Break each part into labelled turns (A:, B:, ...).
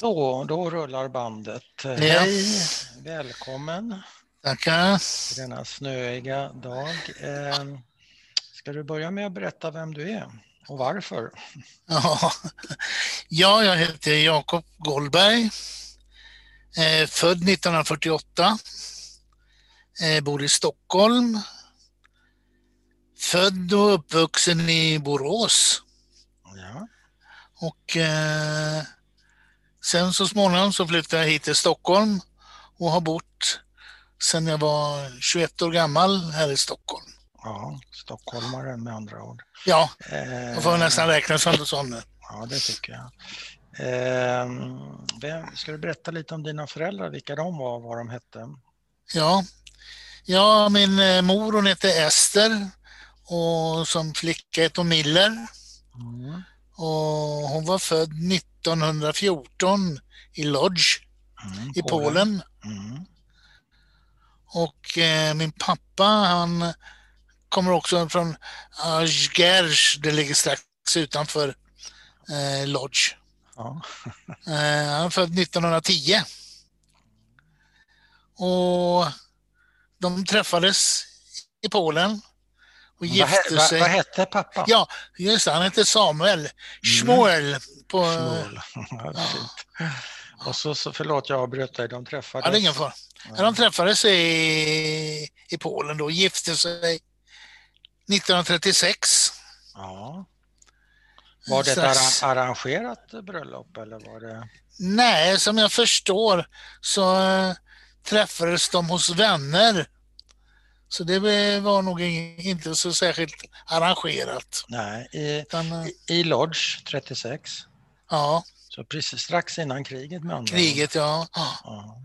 A: Så, då rullar bandet.
B: Ja.
A: Hej, välkommen
B: Tackar.
A: denna snöiga dag. Eh, ska du börja med att berätta vem du är och varför?
B: Ja, ja jag heter Jakob Goldberg. Eh, född 1948. Eh, bor i Stockholm. Född och uppvuxen i Borås.
A: Ja,
B: Och eh, sen så småningom så flyttade jag hit till Stockholm och har bott sedan jag var 21 år gammal här i Stockholm.
A: ja stockholmare med andra ord.
B: Ja,
A: Eh,
B: jag får nästan räkna som sån nu.
A: Ja, det tycker jag. Eh, vem, ska du berätta lite om dina föräldrar, vilka de var och vad de hette?
B: Ja, ja min eh, mor hon hette Ester och som flicka hette hon Miller.
A: Mm.
B: Och hon var född 1914 i Lodz
A: Mm,
B: i Polen.
A: Mm.
B: Och eh, min pappa han kommer också från Azgerz, det ligger strax utanför eh, Lodz.
A: Ja.
B: Eh, han är född 1910. Och de träffades i Polen och
A: he,
B: gifte
A: vad,
B: sig.
A: vad hette pappa?
B: Ja, just det, han hette Samuel Schmuel. På.
A: Ja. Och så, så, förlåt jag avbröt dig, de träffades.
B: ja, det är ingen fara. Ja, De träffades i, i Polen då, gifte sig 1936.
A: Ja. Var det ett arrangerat bröllop eller var det?
B: Nej, som jag förstår så eh, träffades de hos vänner. Så det var nog inte så särskilt arrangerat.
A: Nej, i,
B: Utan, eh,
A: i Lodge 36.
B: Ja,
A: Så precis strax innan kriget med andra
B: kriget ja. ja.
A: Ja.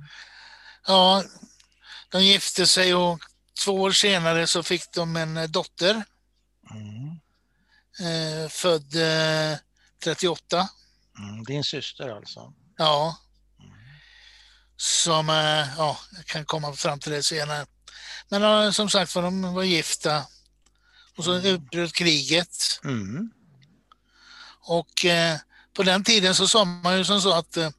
B: Ja, de gifte sig och två år senare så fick de en eh, dotter.
A: Mm.
B: Eh, född eh, 38.
A: Mm. Din syster alltså?
B: Ja. Som, eh, ja, jag kan komma fram till det senare. Men eh, som sagt för de var gifta. Och så utbröt kriget.
A: Mm.
B: Och eh, på den tiden så sa man ju som så att eh,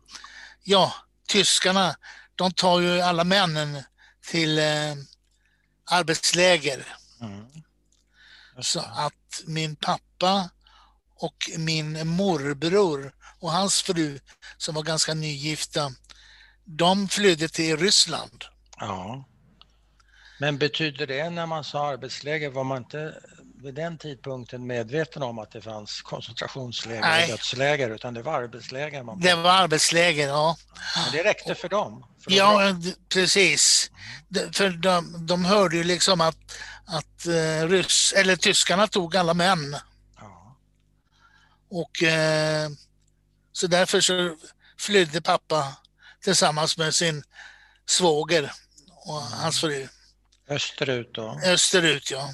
B: ja, tyskarna, de tar ju alla männen till eh, arbetsläger.
A: Mm.
B: Så att min pappa och min morbror och hans fru som var ganska nygifta, de flydde till Ryssland.
A: Ja. Men betyder det när man sa arbetsläger, var man inte vid den tidpunkten medveten om att det fanns koncentrationsläger
B: Nej.
A: och dödsläger utan det var arbetsläger man
B: Det var arbetsläger, ja.
A: Men det räckte för dem? För
B: Ja,
A: dra-
B: d- precis. De- För de, de hörde ju liksom att, att eh, ryss, eller tyskarna tog alla män.
A: ja.
B: Och eh, så därför så flydde pappa tillsammans med sin svåger och hans fru
A: Österut då?
B: österut. Ja.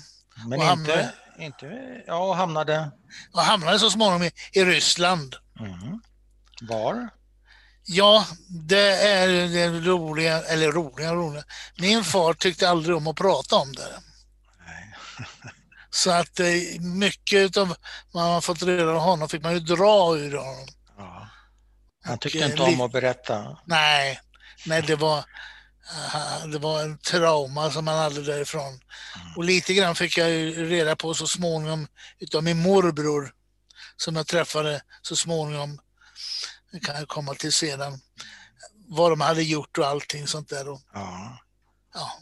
A: Men
B: och
A: inte, inte... Ja, och hamnade...
B: Och hamnade så småningom i, i Ryssland.
A: Mm. Var?
B: Ja, det är det roliga, eller roliga, roliga. Min far tyckte aldrig om att prata om det.
A: Nej.
B: Så att eh, mycket av vad man fått reda av honom fick man ju dra ur honom.
A: Ja. Han
B: Och,
A: tyckte
B: eh,
A: inte om
B: li-
A: att berätta.
B: Nej, nej det var, eh, det var en trauma som han hade därifrån. Och lite grann fick jag ju reda på så småningom utav min morbror som jag träffade så småningom. Det kan jag komma till sedan. Vad de hade gjort och allting sånt där. Och,
A: Ja.
B: ja,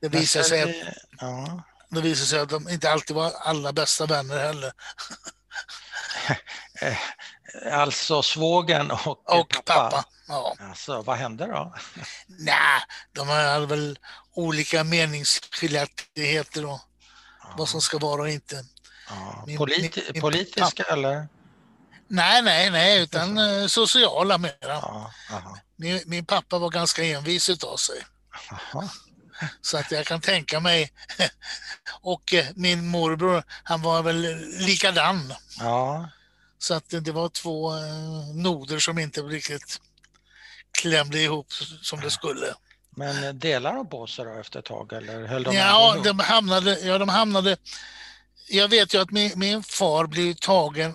B: det visade sig,
A: sen- Ja.
B: det visade sig att de inte alltid var alla bästa vänner heller.
A: Alltså svågen och,
B: Och pappa. Ja.
A: Alltså, vad hände då?
B: Nej, de hade väl olika meningsskiljaktigheter och vad som ska vara och inte.
A: Ja.
B: Min-
A: Politi-
B: min-
A: politiska eller?
B: Nej, nej, nej, utan eh, sociala mera.
A: Ja.
B: Min, min pappa var ganska envis utav sig.
A: Aha.
B: Så att jag kan tänka mig. och eh, min morbror, han var väl likadan.
A: Ja.
B: Så att det var två eh, noder som inte riktigt klämde ihop som det skulle.
A: Men delar de på sig då efter ett tag eller höll de
B: Ja, de hamnade, ja, de hamnade... Jag vet ju att min, min far blev tagen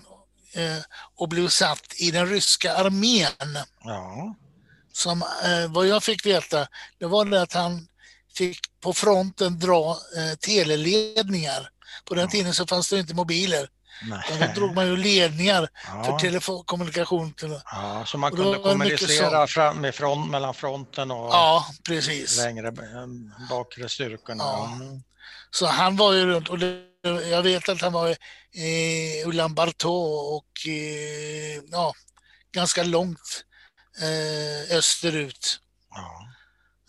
B: eh, och blev satt i den ryska armén.
A: Ja.
B: Som, eh, vad jag fick veta, det var det att han fick på fronten dra eh, teleledningar. På den
A: Ja.
B: tiden så fanns det inte mobiler.
A: Nej.
B: Då drog man ju ledningar för
A: Ja.
B: telefonkommunikation. Till,
A: ja, så man kunde kommunicera fram, med front, mellan fronten och
B: ja, precis.
A: längre eh, bakre styrkorna.
B: Ja. Så han var ju runt och det, jag vet att han var i Ulan Bartå och ja, ganska långt eh, österut
A: Ja.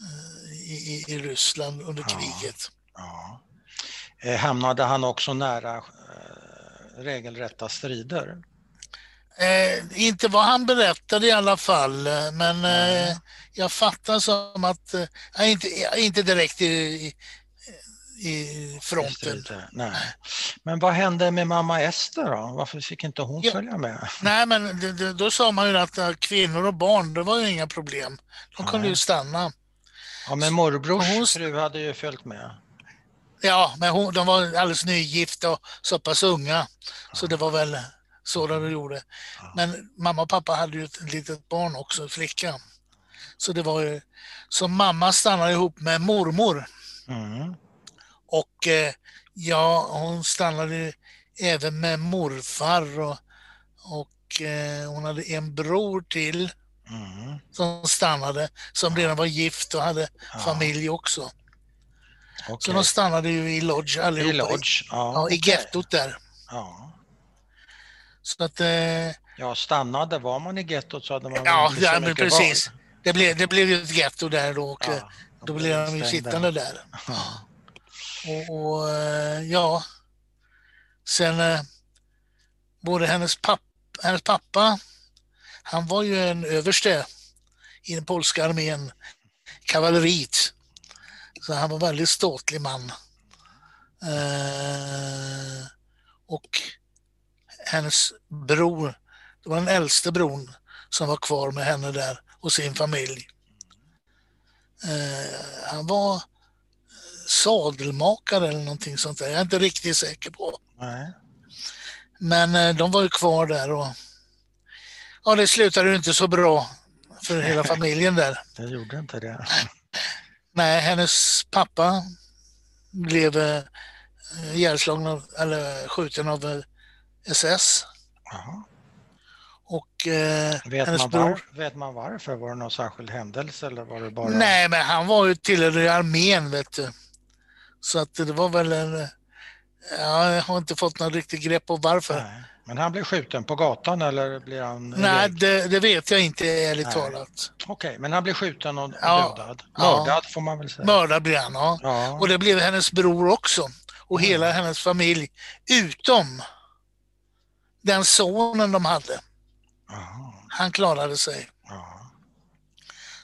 B: eh, i, i, Ryssland under kriget.
A: Ja. Hamnade han också nära regelrätta strider?
B: Eh, inte vad han berättade i alla fall, men eh, jag fattar som att, eh, inte, inte direkt i, i, i fronten.
A: Strider? Nej. Men vad hände med mamma Ester då? Varför fick inte hon
B: Ja.
A: följa med?
B: Nej, men det, då sa man ju att kvinnor och barn, det var ju inga problem. De kunde
A: Nej.
B: ju stanna.
A: Ja, men morbrors
B: Hon-
A: fru hade ju följt med.
B: Ja, men hon, de var alldeles nygifta och så pass unga. Så det var väl så de gjorde.
A: Ja.
B: Men mamma och pappa hade ju ett litet barn också, en flicka. Så det var ju, så mamma stannade ihop med mormor.
A: Mm.
B: Och eh, ja, hon stannade även med morfar och, och eh, hon hade en bror till
A: Mm.
B: som stannade, som redan var gift och hade
A: Ja.
B: familj också. Så
A: Okej.
B: de stannade ju i Lodge allihopa.
A: I Lodge? Ja,
B: Ja, i gettot där.
A: Ja.
B: Så att eh,
A: ja, stannade. Var man i gettot så hade man
B: Ja,
A: inte så
B: ja men precis. det blev, det blev ju ett getto där då och eh,
A: Ja,
B: då blev de ju sittande där. Och, och eh, ja, sen eh, både hennes, papp, hennes pappa, han var ju en överste i den polska armén, kavalleriet. Så han var en väldigt ståtlig man. Eh, och hennes bror, det var den äldste bron som var kvar med henne där och sin familj. Eh, han var sadelmakare eller någonting sånt där. Jag är inte riktigt säker på.
A: Nej.
B: Men eh, de var ju kvar där och ja, det slutade ju inte så bra för hela familjen där.
A: Det gjorde inte det.
B: Nej, hennes pappa blev eh, ihjälslagen av, eller skjuten av eh, SS
A: Jaha.
B: och eh,
A: Vet,
B: hennes
A: man
B: bror.
A: var, vet man varför? Var det någon särskild händelse eller var det bara...
B: Nej, men han var ju tillhörde armén vet du. Så att det var väl en... eh, Ja, jag har inte fått någon riktigt grepp på varför.
A: Nej. Men han blev skjuten på gatan eller blir han...
B: Nej, det, det vet jag inte ärligt
A: Nej.
B: talat.
A: Okej, men han blev skjuten och
B: Ja.
A: dödad.
B: Ja.
A: Mördad får man väl säga.
B: Mördad blev han, ja.
A: Ja.
B: Och det blev hennes bror också. Och
A: Mm.
B: hela hennes familj. Utom den sonen de hade.
A: Jaha.
B: Han klarade sig.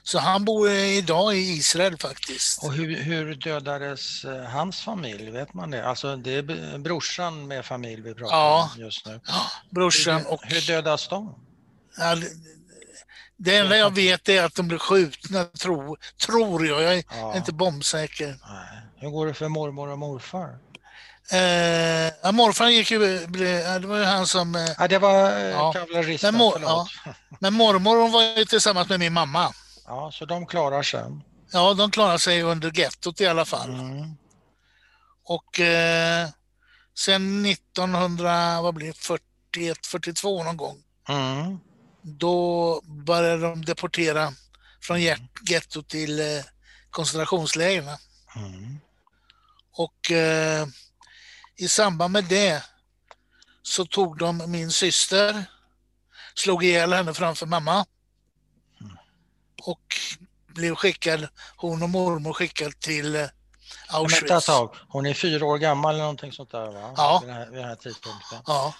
A: Ja.
B: Så han bor idag i Israel faktiskt.
A: Och hur, hur dödades eh, hans familj? Vet man det? Alltså det är brorsan med familj vi pratar
B: Ja.
A: om just nu.
B: Ja, brorsan
A: Hur,
B: och...
A: hur dödas de?
B: Ja, det- enda jag vet är att de blev skjutna, tro, tror jag. Jag är
A: Ja.
B: inte bombsäker.
A: Nej. Hur går det för mormor och morfar?
B: Eh, ja, morfar gick ju, ja, det var ju han som... Eh,
A: Ja, det var eh,
B: Ja.
A: kavalleristen,
B: Men mor-
A: förlåt.
B: men mormor hon var ju tillsammans med min mamma.
A: Ja, så de klarar sig.
B: Ja, de klarade sig under gettot i alla fall.
A: Mm.
B: Och eh, sen 1900, vad blir det, 41, 42 någon gång,
A: Mm.
B: då började de deportera från get- gettot till eh, koncentrationslägren.
A: Mm.
B: Och eh, i samband med det så tog de min syster, slog ihjäl henne framför mamma och blev skickad, hon och mormor skickad till eh, Auschwitz.
A: Vänta ett tag. Hon är fyra år gammal eller någonting sånt där va?
B: Ja.
A: Vid, den här, vid den här tidpunkten.
B: Ja,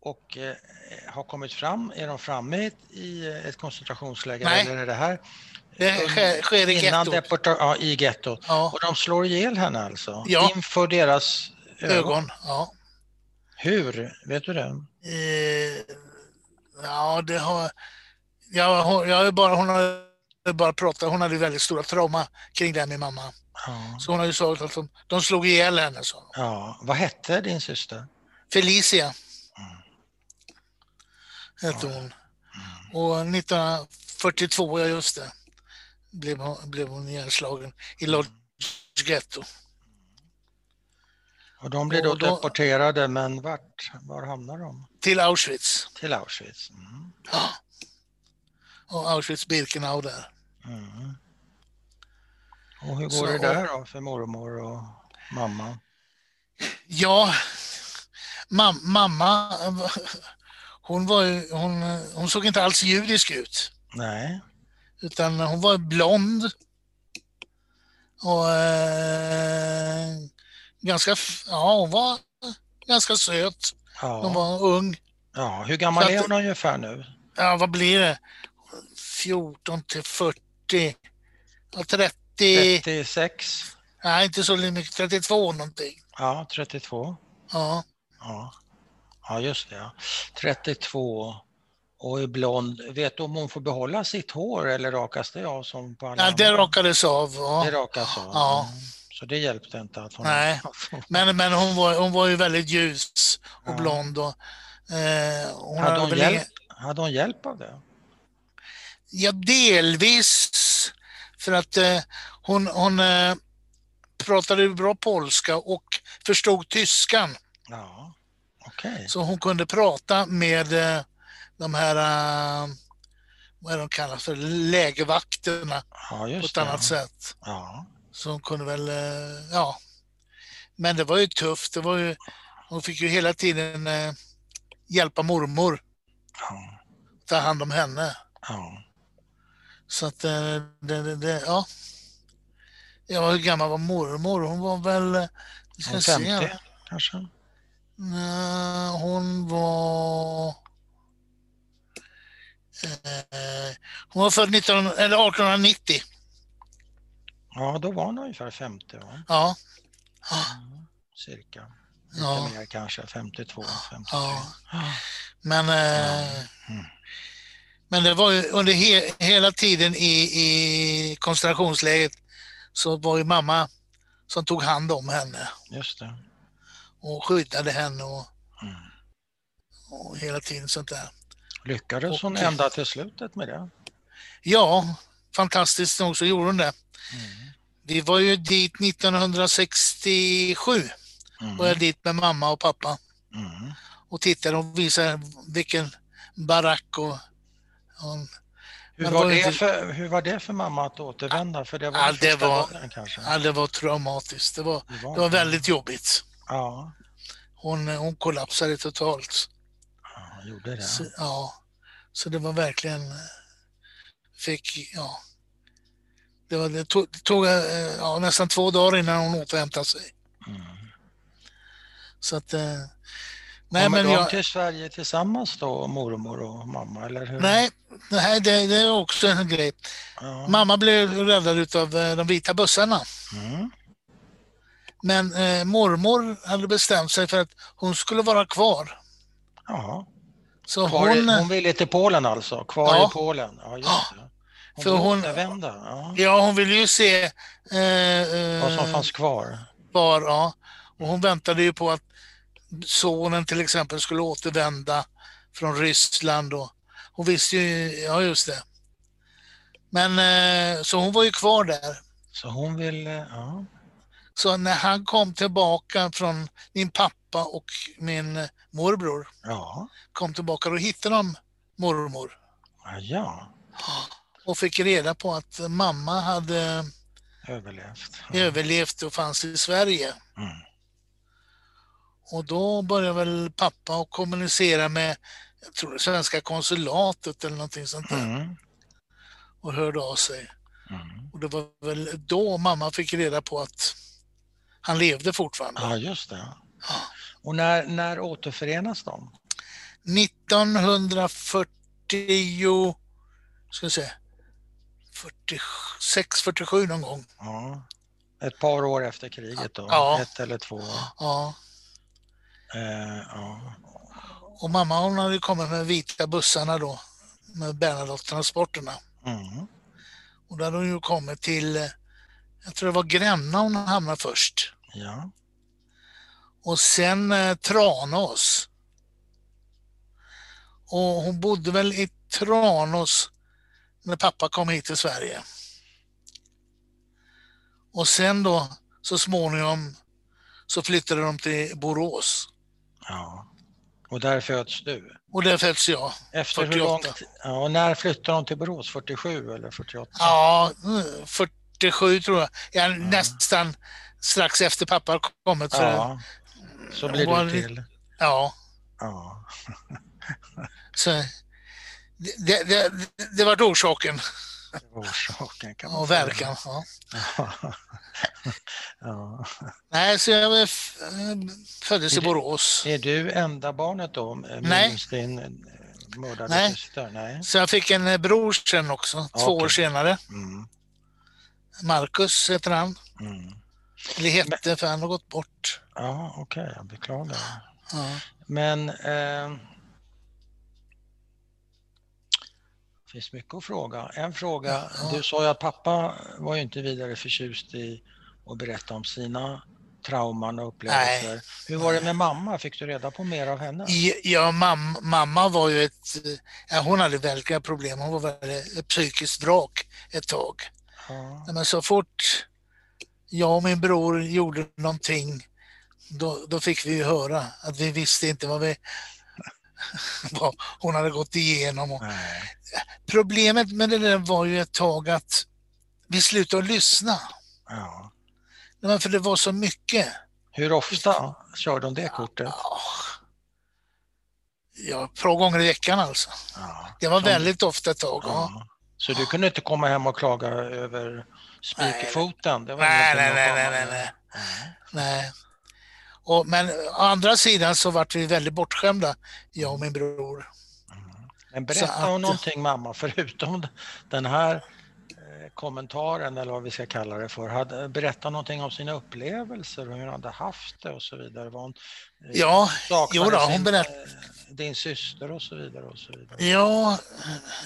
A: Och eh, har kommit fram, är de framme i ett, i ett koncentrationsläger
B: Nej.
A: eller är det här?
B: det sker, sker i
A: Innan
B: gettot.
A: ja, i gettot.
B: Ja,
A: Och de slår ihjäl henne alltså?
B: Ja.
A: Inför deras ögon?
B: ögon. Ja.
A: Hur? Vet du det?
B: Eh, ja, det har... Jag har ju bara, hon har bara pratat, hon hade väldigt stora trauma kring det här med mamma.
A: Ja.
B: Så hon har ju sagt att de, de slog ihjäl henne. Så.
A: ja. Vad hette din syster?
B: Felicia. hette
A: Ja.
B: hon.
A: Mm.
B: Och 1942, ja just det, blev hon, blev hon ihjälslagen i Lodz getto.
A: Och de blir då
B: Och då-
A: deporterade, men vart? Var hamnar de?
B: Till Auschwitz.
A: Till Auschwitz. Mm.
B: Ja. Och Auschwitz-Birkenau där.
A: Mm. Och hur går
B: Så-
A: det där då för mormor och mamma?
B: Ja, mam, mamma, hon, var ju, hon, hon såg inte alls judisk ut.
A: Nej,
B: Utan hon var blond. Och eh, ganska, ja hon var ganska söt. Hon
A: ja.
B: var ung.
A: ja. Hur gammal
B: att-
A: är hon ungefär nu?
B: Ja, vad blir det? 14 till 40. Ja, 30.
A: 36?
B: Nej, inte så mycket. 32 någonting.
A: Ja, 32.
B: Ja,
A: Ja, ja just det. Ja. 32 och är blond. Vet du om hon får behålla sitt hår eller rakas det av som på alla
B: ja det rakades av. Ja.
A: Det rakas av?
B: Ja.
A: Så det hjälpte inte att hon...
B: Nej. Men, men hon, var, hon var ju väldigt ljus och
A: Ja.
B: blond. Och, eh, hon
A: Hade hon, hjälp, hade hon hjälp av det?
B: Ja, delvis. För att eh, hon, hon eh, pratade bra polska och förstod tyskan.
A: Ja, okej.
B: Så hon kunde prata med eh, de här, eh, vad är de kallas för, lägervakterna
A: Ja,
B: på ett
A: det.
B: annat sätt.
A: Ja,
B: Så hon kunde väl, eh, ja. Men det var ju tufft. Det var ju, hon fick ju hela tiden eh, hjälpa mormor,
A: ja,
B: ta hand om henne.
A: ja.
B: Så att eh, det, det, det ja. Ja, hur gammal var mormor? Hon var väl, eh, ska
A: Hon
B: se.
A: 50 kanske?
B: Nej, hon var... Eh, hon var född 19, eller 1890.
A: Ja, då var hon ungefär 50 va?
B: Ja.
A: Mm, cirka. Lite
B: Ja.
A: mer kanske, 52, 53.
B: Ja.
A: Ja.
B: Men, eh,
A: Mm.
B: Men det var ju under he, hela tiden i, i koncentrationsläget så var ju mamma som tog hand om henne
A: Just det.
B: och skyddade henne och,
A: Mm.
B: och hela tiden sånt där.
A: Lyckades hon
B: Och-
A: ända till slutet med det?
B: Ja, fantastiskt nog så gjorde hon det.
A: Mm.
B: Vi var ju dit 1967
A: Mm.
B: var jag dit med mamma och pappa
A: Mm.
B: och tittade och visade vilken barack och, och
A: Hur, var
B: det
A: för, hur var det för mamma att återvända? För det var
B: Ja, det var-
A: gången kanske?
B: ja, det var traumatiskt. Det var,
A: Det var,
B: det var väldigt jobbigt.
A: Ja,
B: Hon, hon kollapsade totalt.
A: ja hon gjorde det.
B: Så, ja, så det var verkligen, eh, fick, ja. Det, var, det tog, det tog eh, ja, nästan två dagar innan hon återhämtade sig.
A: Mm.
B: Så att, eh, nej
A: Kommer
B: men
A: de
B: jag,
A: till Sverige tillsammans då, mormor och mamma? Eller hur?
B: nej, nej det, det är också en grej.
A: Ja.
B: Mamma blev räddad av de vita bussarna.
A: Mm.
B: Men eh, mormor hade bestämt sig för att hon skulle vara kvar.
A: Ja.
B: Så
A: Kvar
B: hon,
A: i, hon ville till Polen alltså? Kvar
B: Ja.
A: i Polen? Ja, just
B: Ja.
A: det. Hon
B: För hon-
A: återvända? Ja.
B: ja hon ville ju se eh,
A: Vad som
B: eh,
A: fanns kvar?
B: kvar. Ja. Och hon väntade ju på att sonen till exempel skulle återvända från Ryssland. Och hon visste ju, ja just det. Men eh, så hon var ju kvar där.
A: Så hon ville... Ja.
B: Så när han kom tillbaka från min pappa och min eh, morbror
A: Ja.
B: kom tillbaka, då hittade de mormor.
A: Ja, ja.
B: och fick reda på att mamma hade
A: Överlevt. Ja.
B: överlevt och fanns i Sverige.
A: Mm.
B: Och då började väl pappa att kommunicera med, jag tror det svenska konsulatet eller någonting sånt där
A: Mm.
B: och hörde av sig.
A: Mm.
B: Och det var väl då mamma fick reda på att han levde fortfarande.
A: Ja, just det.
B: Ja.
A: Och när, när återförenas de?
B: 1940, ska vi se, 46, 47 någon gång.
A: Ja. Ett par år efter kriget då?
B: Ja.
A: Ett eller två?
B: Ja.
A: Eh, ja.
B: Och mamma hon hade kommit med vita bussarna då, med Bernadotte-transporterna.
A: Mm.
B: Och då hade hon ju kommit till, jag tror det var Gränna hon hamnade först.
A: ja.
B: Och sen eh, Tranås. Och hon bodde väl i Tranås när pappa kom hit till Sverige. Och sen då så småningom så flyttade de till Borås.
A: Ja. Och där föds du?
B: Och där föds jag.
A: Efter 48. hur långt? Ja, och när flyttade de till Borås? 47 eller 48?
B: Ja, 47 tror jag. ja. Nästan strax efter pappa kommit.
A: För ja, så blir det till.
B: Ja.
A: ja.
B: så det, det, det var orsaken.
A: Orsaken kan
B: man Och verkan, ja.
A: ja.
B: Nej, så jag föddes i Borås.
A: Är du enda barnet då?
B: Nej.
A: Din eh, mördade
B: Nej.
A: syster? Nej.
B: Så jag fick en eh, bror sen också, okay. två år senare.
A: Mm.
B: Marcus heter han.
A: Mm.
B: Eller hette, för han har gått bort.
A: Ja, okej, okay, jag beklagar.
B: Ja.
A: Men eh, Det finns mycket att fråga. En fråga, du sa ju att pappa var ju inte vidare förtjust i att berätta om sina trauman och upplevelser. Nej. Hur var det med mamma? Fick du reda på mer av henne?
B: Ja, mam mamma var ju ett... Ja, hon hade väldiga problem. Hon var väldigt ett psykiskt vrak ett tag. Ja. Men så fort jag och min bror gjorde någonting, då, då fick vi höra att vi visste inte vad vi vad hon hade gått igenom. Och Problemet med det där var ju ett tag att vi slutade lyssna.
A: Ja.
B: Men för det var så mycket.
A: Hur ofta kör de det kortet?
B: Ja, ett par gånger i veckan alltså.
A: Ja.
B: Det var väldigt ofta ett tag. Ja.
A: Så du kunde inte komma hem och klaga över spik i foten?
B: Det var nej, nej, nej, nej, nej, nej. nej. Och, men å andra sidan så vart vi väldigt bortskämda, jag och min bror.
A: Men berätta om någonting mamma, förutom den här eh, kommentaren eller vad vi ska kalla det för. Hade, berätta någonting om sina upplevelser och hur hon hade haft det och så vidare. Var hon,
B: eh, ja, jo då, hon berättade.
A: Eh, din syster och så vidare. Och så vidare.
B: Ja,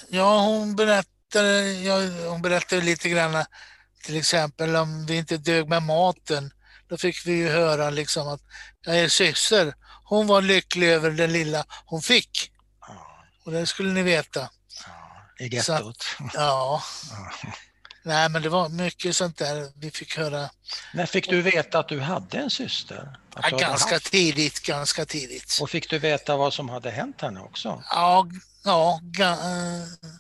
B: ja hon berättade, ja, hon berättade lite grann till exempel om vi inte dög med maten då fick vi ju höra liksom att er syster, hon var lycklig över den lilla hon fick. Och det skulle ni veta.
A: I gettot.
B: Ja. Nej, men det var mycket sånt där vi fick höra.
A: När fick du veta att du hade en syster?
B: Ja, ganska tidigt, ganska tidigt.
A: Och fick du veta vad som hade hänt henne också?
B: Ja, ja. Uh,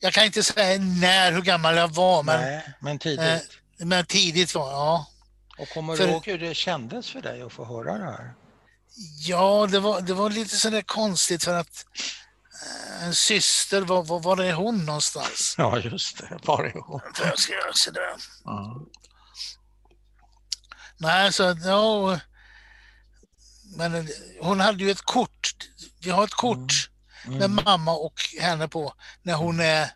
B: jag kan inte säga när, hur gammal jag var, men...
A: Nej, men tidigt.
B: Uh, men tidigt var ja.
A: Och kommer för, du ihåg hur det kändes för dig att få höra det här?
B: Ja, det var, det var lite sådär konstigt för att eh, en syster, var, var, var är hon någonstans?
A: Ja, just det. Var är hon?
B: Jag ska göra sådär.
A: Mm.
B: Nej, så ja, men hon hade ju ett kort. Vi har ett kort mm. Mm. med mamma och henne på när hon är,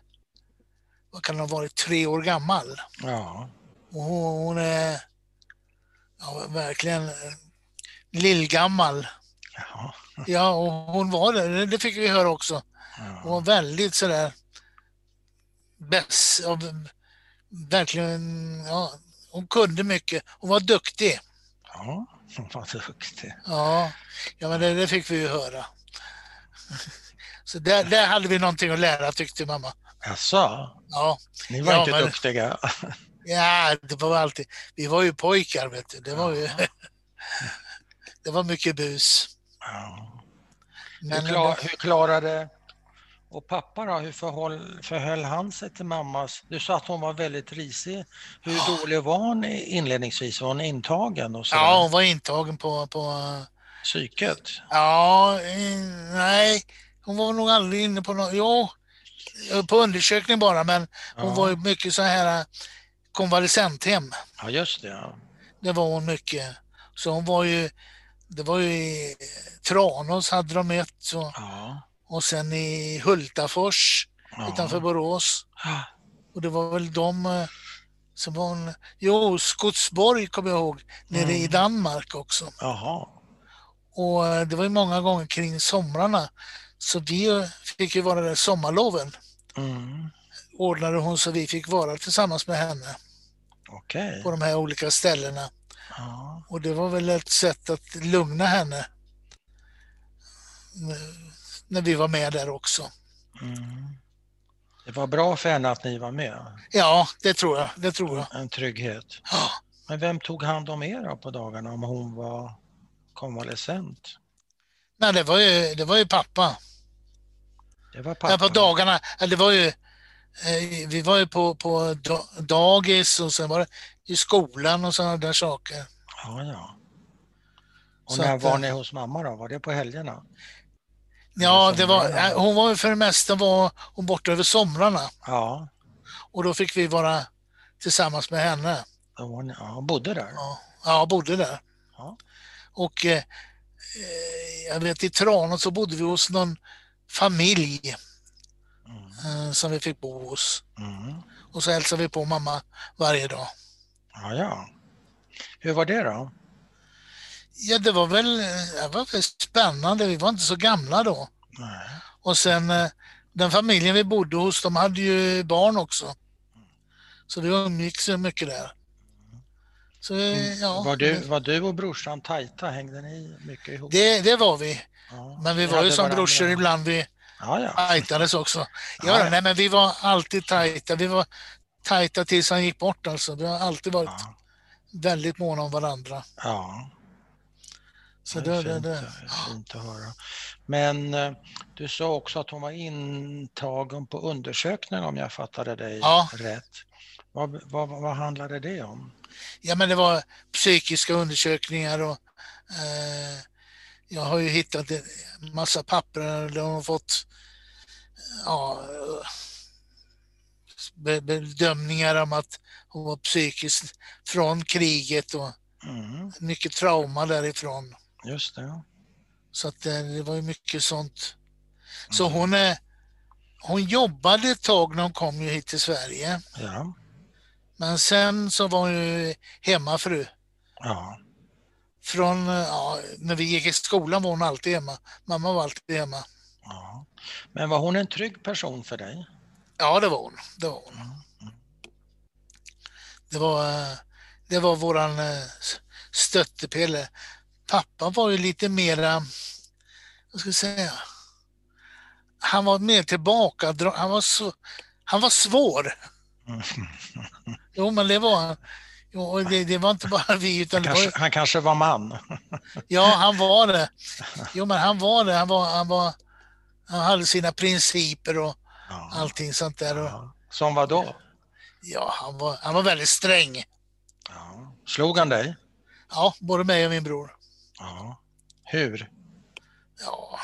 B: vad kan hon ha varit, tre år gammal.
A: Ja.
B: Och hon är ja, verkligen lillgammal.
A: Jaha.
B: Ja, och hon var det. Det fick vi höra också. Hon var väldigt sådär bäst, verkligen, ja, hon kunde mycket. Hon var duktig.
A: Ja, hon var duktig.
B: Ja, ja men det, det fick vi ju höra. Så där, där hade vi någonting att lära tyckte mamma.
A: Jaså?
B: Ja.
A: Ni var
B: ja,
A: inte
B: men,
A: duktiga?
B: Ja, det var alltid, vi var ju pojkar vet du. Det var ju, det var mycket bus.
A: Ja. Men, hur, klar, hur klarade, och pappa då, hur förhåll, förhöll han sig till mammas, du sa att hon var väldigt risig. Hur ja. dålig var hon inledningsvis? Var hon intagen? Och
B: ja, hon var intagen på, på
A: psyket?
B: Ja, nej, hon var nog aldrig inne på något, jo, på undersökning bara, men hon ja. var ju mycket så här konvalescenthem.
A: Ja, just det. Ja.
B: Det var hon mycket. Så hon var ju, det var ju i Tranås hade de ett så,
A: ja.
B: och sen i Hultafors
A: ja.
B: utanför Borås. Och det var väl de eh, som var hon, jo, Skotsborg kommer jag ihåg, nere mm. i Danmark också.
A: Jaha.
B: Och eh, det var ju många gånger kring somrarna. Så vi fick ju vara där sommarloven.
A: Mm.
B: Ordnade hon så vi fick vara tillsammans med henne
A: okay.
B: på de här olika ställena.
A: Ja.
B: Och det var väl ett sätt att lugna henne. när vi var med där också.
A: Mm. Det var bra för henne att ni var med?
B: Ja, det tror jag. Det tror jag.
A: En trygghet.
B: Ja.
A: Men vem tog hand om er på dagarna om hon var konvalescent?
B: Nej, det var ju, det var ju pappa.
A: Det var pappa? Ja,
B: på dagarna. Det var ju, vi var ju på, på dagis och sen var det i skolan och sådana där saker.
A: Ja, ja. Och när att, var ni hos mamma då? Var det på helgerna?
B: Ja, det var, hon var för det mesta var hon borta över somrarna.
A: Ja.
B: Och då fick vi vara tillsammans med henne.
A: Hon ja, bodde där?
B: Ja, ja bodde där.
A: Ja.
B: Och eh, jag vet i Tranås så bodde vi hos någon familj. Eh, som vi fick bo hos.
A: Mm.
B: Och så hälsade vi på mamma varje dag.
A: Ja, ja. Hur var det då?
B: Ja, det var väl, det var väl spännande. Vi var inte så gamla då.
A: Nej.
B: Och sen eh, den familjen vi bodde hos, de hade ju barn också. Så vi umgicks mycket där. Så,
A: mm.
B: ja.
A: var, du, var du och brorsan tajta? Hängde ni mycket ihop?
B: Det, det var vi. Ja. Men vi var ju som brorsor ibland. Vi
A: ja, ja.
B: tajtades också. Ja, ja, Nej, men vi var alltid tajta. Vi var tajta tills han gick bort alltså. Vi har alltid varit ja. väldigt måna om varandra.
A: Ja.
B: Så det, det,
A: fint,
B: det.
A: fint att höra. Men eh, du sa också att hon var intagen på undersökning om jag fattade dig
B: ja.
A: rätt. Vad, vad, vad handlade det om?
B: Ja men det var psykiska undersökningar och eh, jag har ju hittat en massa papper där hon har fått ja, bedömningar om att hon var psykiskt från kriget och
A: mm.
B: mycket trauma därifrån.
A: Just det.
B: Så att det, det var ju mycket sånt. Så mm. hon, är, hon jobbade ett tag när hon kom ju hit till Sverige.
A: Ja.
B: Men sen så var hon ju hemmafru.
A: Ja.
B: Från, ja, när vi gick i skolan var hon alltid hemma. Mamma var alltid hemma.
A: Ja. Men var hon en trygg person för dig?
B: Ja, det var hon. Det var, hon. Mm. mm. Det var, eh, det var våran eh, stöttepelle pappa var ju lite mera, vad ska jag säga, han var mer tillbaka, han var, så, han var svår. Jo, men det var han. Jo, det, det, var inte bara vi. Utan
A: han, kanske, var, han kanske var man.
B: Ja, han var det. Jo, men han var det. Han, var, han, var, han hade sina principer och ja. allting sånt där. Ja.
A: Som vad då?
B: Ja, han var, han var väldigt sträng.
A: Ja. Slog han dig?
B: Ja, både mig och min bror.
A: Ja. Hur?
B: Ja,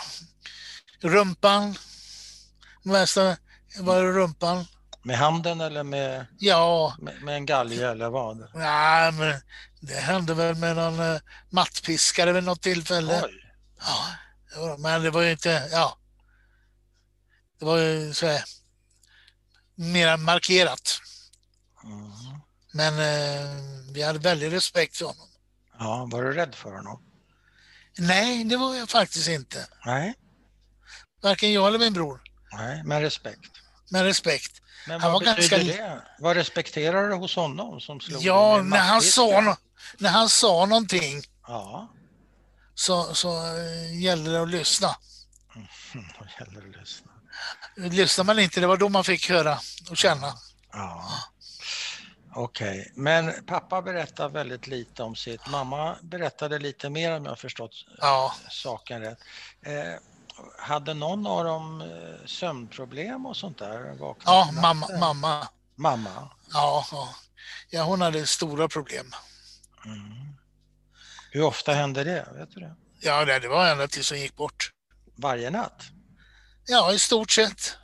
B: rumpan. Mesta var det rumpan.
A: Med handen eller med,
B: ja.
A: med, med en galge eller vad?
B: Nej, men det hände väl med någon uh, mattpiskare vid något tillfälle.
A: Oj.
B: Ja, men det var ju inte, ja. Det var ju så här, mer markerat.
A: Mm.
B: Men uh, vi hade väldigt respekt för honom.
A: Ja, var du rädd för honom?
B: Nej, det var jag faktiskt inte.
A: Nej.
B: Varken jag eller min bror.
A: Nej, med respekt.
B: Med respekt.
A: Men han vad var betyder ganska... det? Vad respekterar du hos honom som slog
B: Ja, när han, sa när han sa någonting
A: ja.
B: så, så uh, gällde det att lyssna.
A: Mm, då gäller det att lyssna.
B: Lyssnar man inte, det var då man fick höra och känna.
A: Ja. Okej, okay. men pappa berättar väldigt lite om sitt. Mamma berättade lite mer om jag förstått
B: ja.
A: saken rätt. Eh, hade någon av dem eh, sömnproblem och sånt där?
B: Ja, mamma, mamma.
A: Mamma?
B: Ja, ja. ja, hon hade stora problem.
A: Mm. Hur ofta hände det? Vet du det?
B: Ja, det var ända tills hon gick bort.
A: Varje natt?
B: Ja, i stort sett.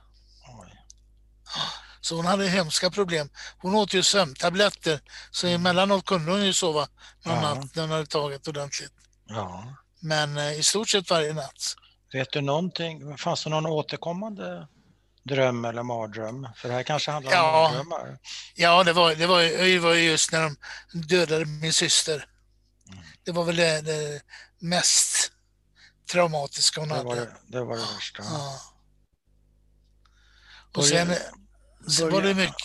B: Så hon hade hemska problem. Hon åt ju sömntabletter så mm. emellanåt kunde hon ju sova någon ja. natt när hon hade tagit ordentligt.
A: Ja.
B: Men eh, i stort sett varje natt.
A: Vet du någonting, fanns det någon återkommande dröm eller mardröm? För det här kanske handlar om ja. mardrömmar?
B: Ja, det var, det, var, det var just när de dödade min syster. Mm. Det var väl det, det mest traumatiska hon
A: det
B: hade.
A: Var det, var det värsta.
B: Ja. Och sen, så var det mycket,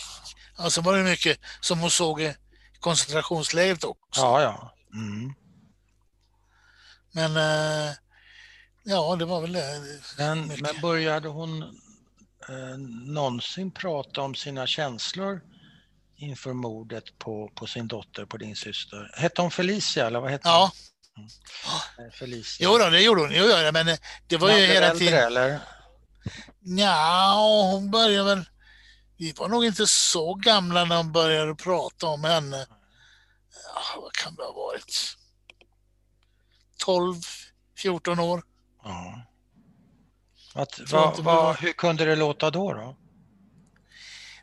B: alltså var det mycket som hon såg i koncentrationslägret också.
A: Ja, ja. Mm.
B: Men eh, Ja, det var väl det.
A: Men, men började hon eh, någonsin prata om sina känslor inför mordet på, på sin dotter, på din syster? Hette hon Felicia eller vad hette
B: ja.
A: hon? Mm. Felicia.
B: Jo då, det gjorde hon. Jo, ja, men eh, det var ju hela tiden...
A: eller?
B: Ja, hon började väl... Vi var nog inte så gamla när hon började prata om henne. Ja, vad kan det ha varit? 12, 14 år.
A: Ja. Att, va, va, hur kunde det låta då? då?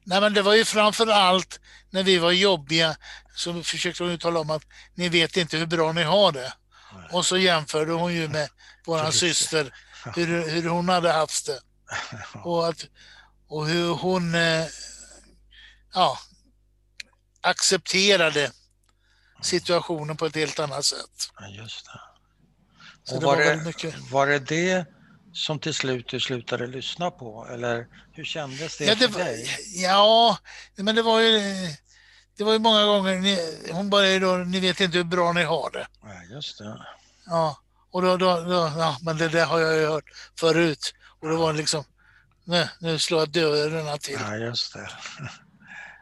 B: Nej, men det var ju framför allt när vi var jobbiga så försökte hon tala om att ni vet inte hur bra ni har det. Nej. Och så jämförde hon ju med våran syster, hur, hur hon hade haft det. Och, att, och hur hon eh, ja, accepterade situationen på ett helt annat sätt.
A: Ja, just det. Så och det var, var, det, mycket... var det det som till slut du slutade lyssna på eller hur kändes det,
B: ja, det
A: för dig?
B: Ja, men det var ju det var ju många gånger, ni, hon började då, ni vet inte hur bra ni har det.
A: Ja, just det.
B: Ja, och då, då, då ja, men det där har jag ju hört förut. Och det var liksom, nu, nu slår jag dörrarna till.
A: Ja, just det.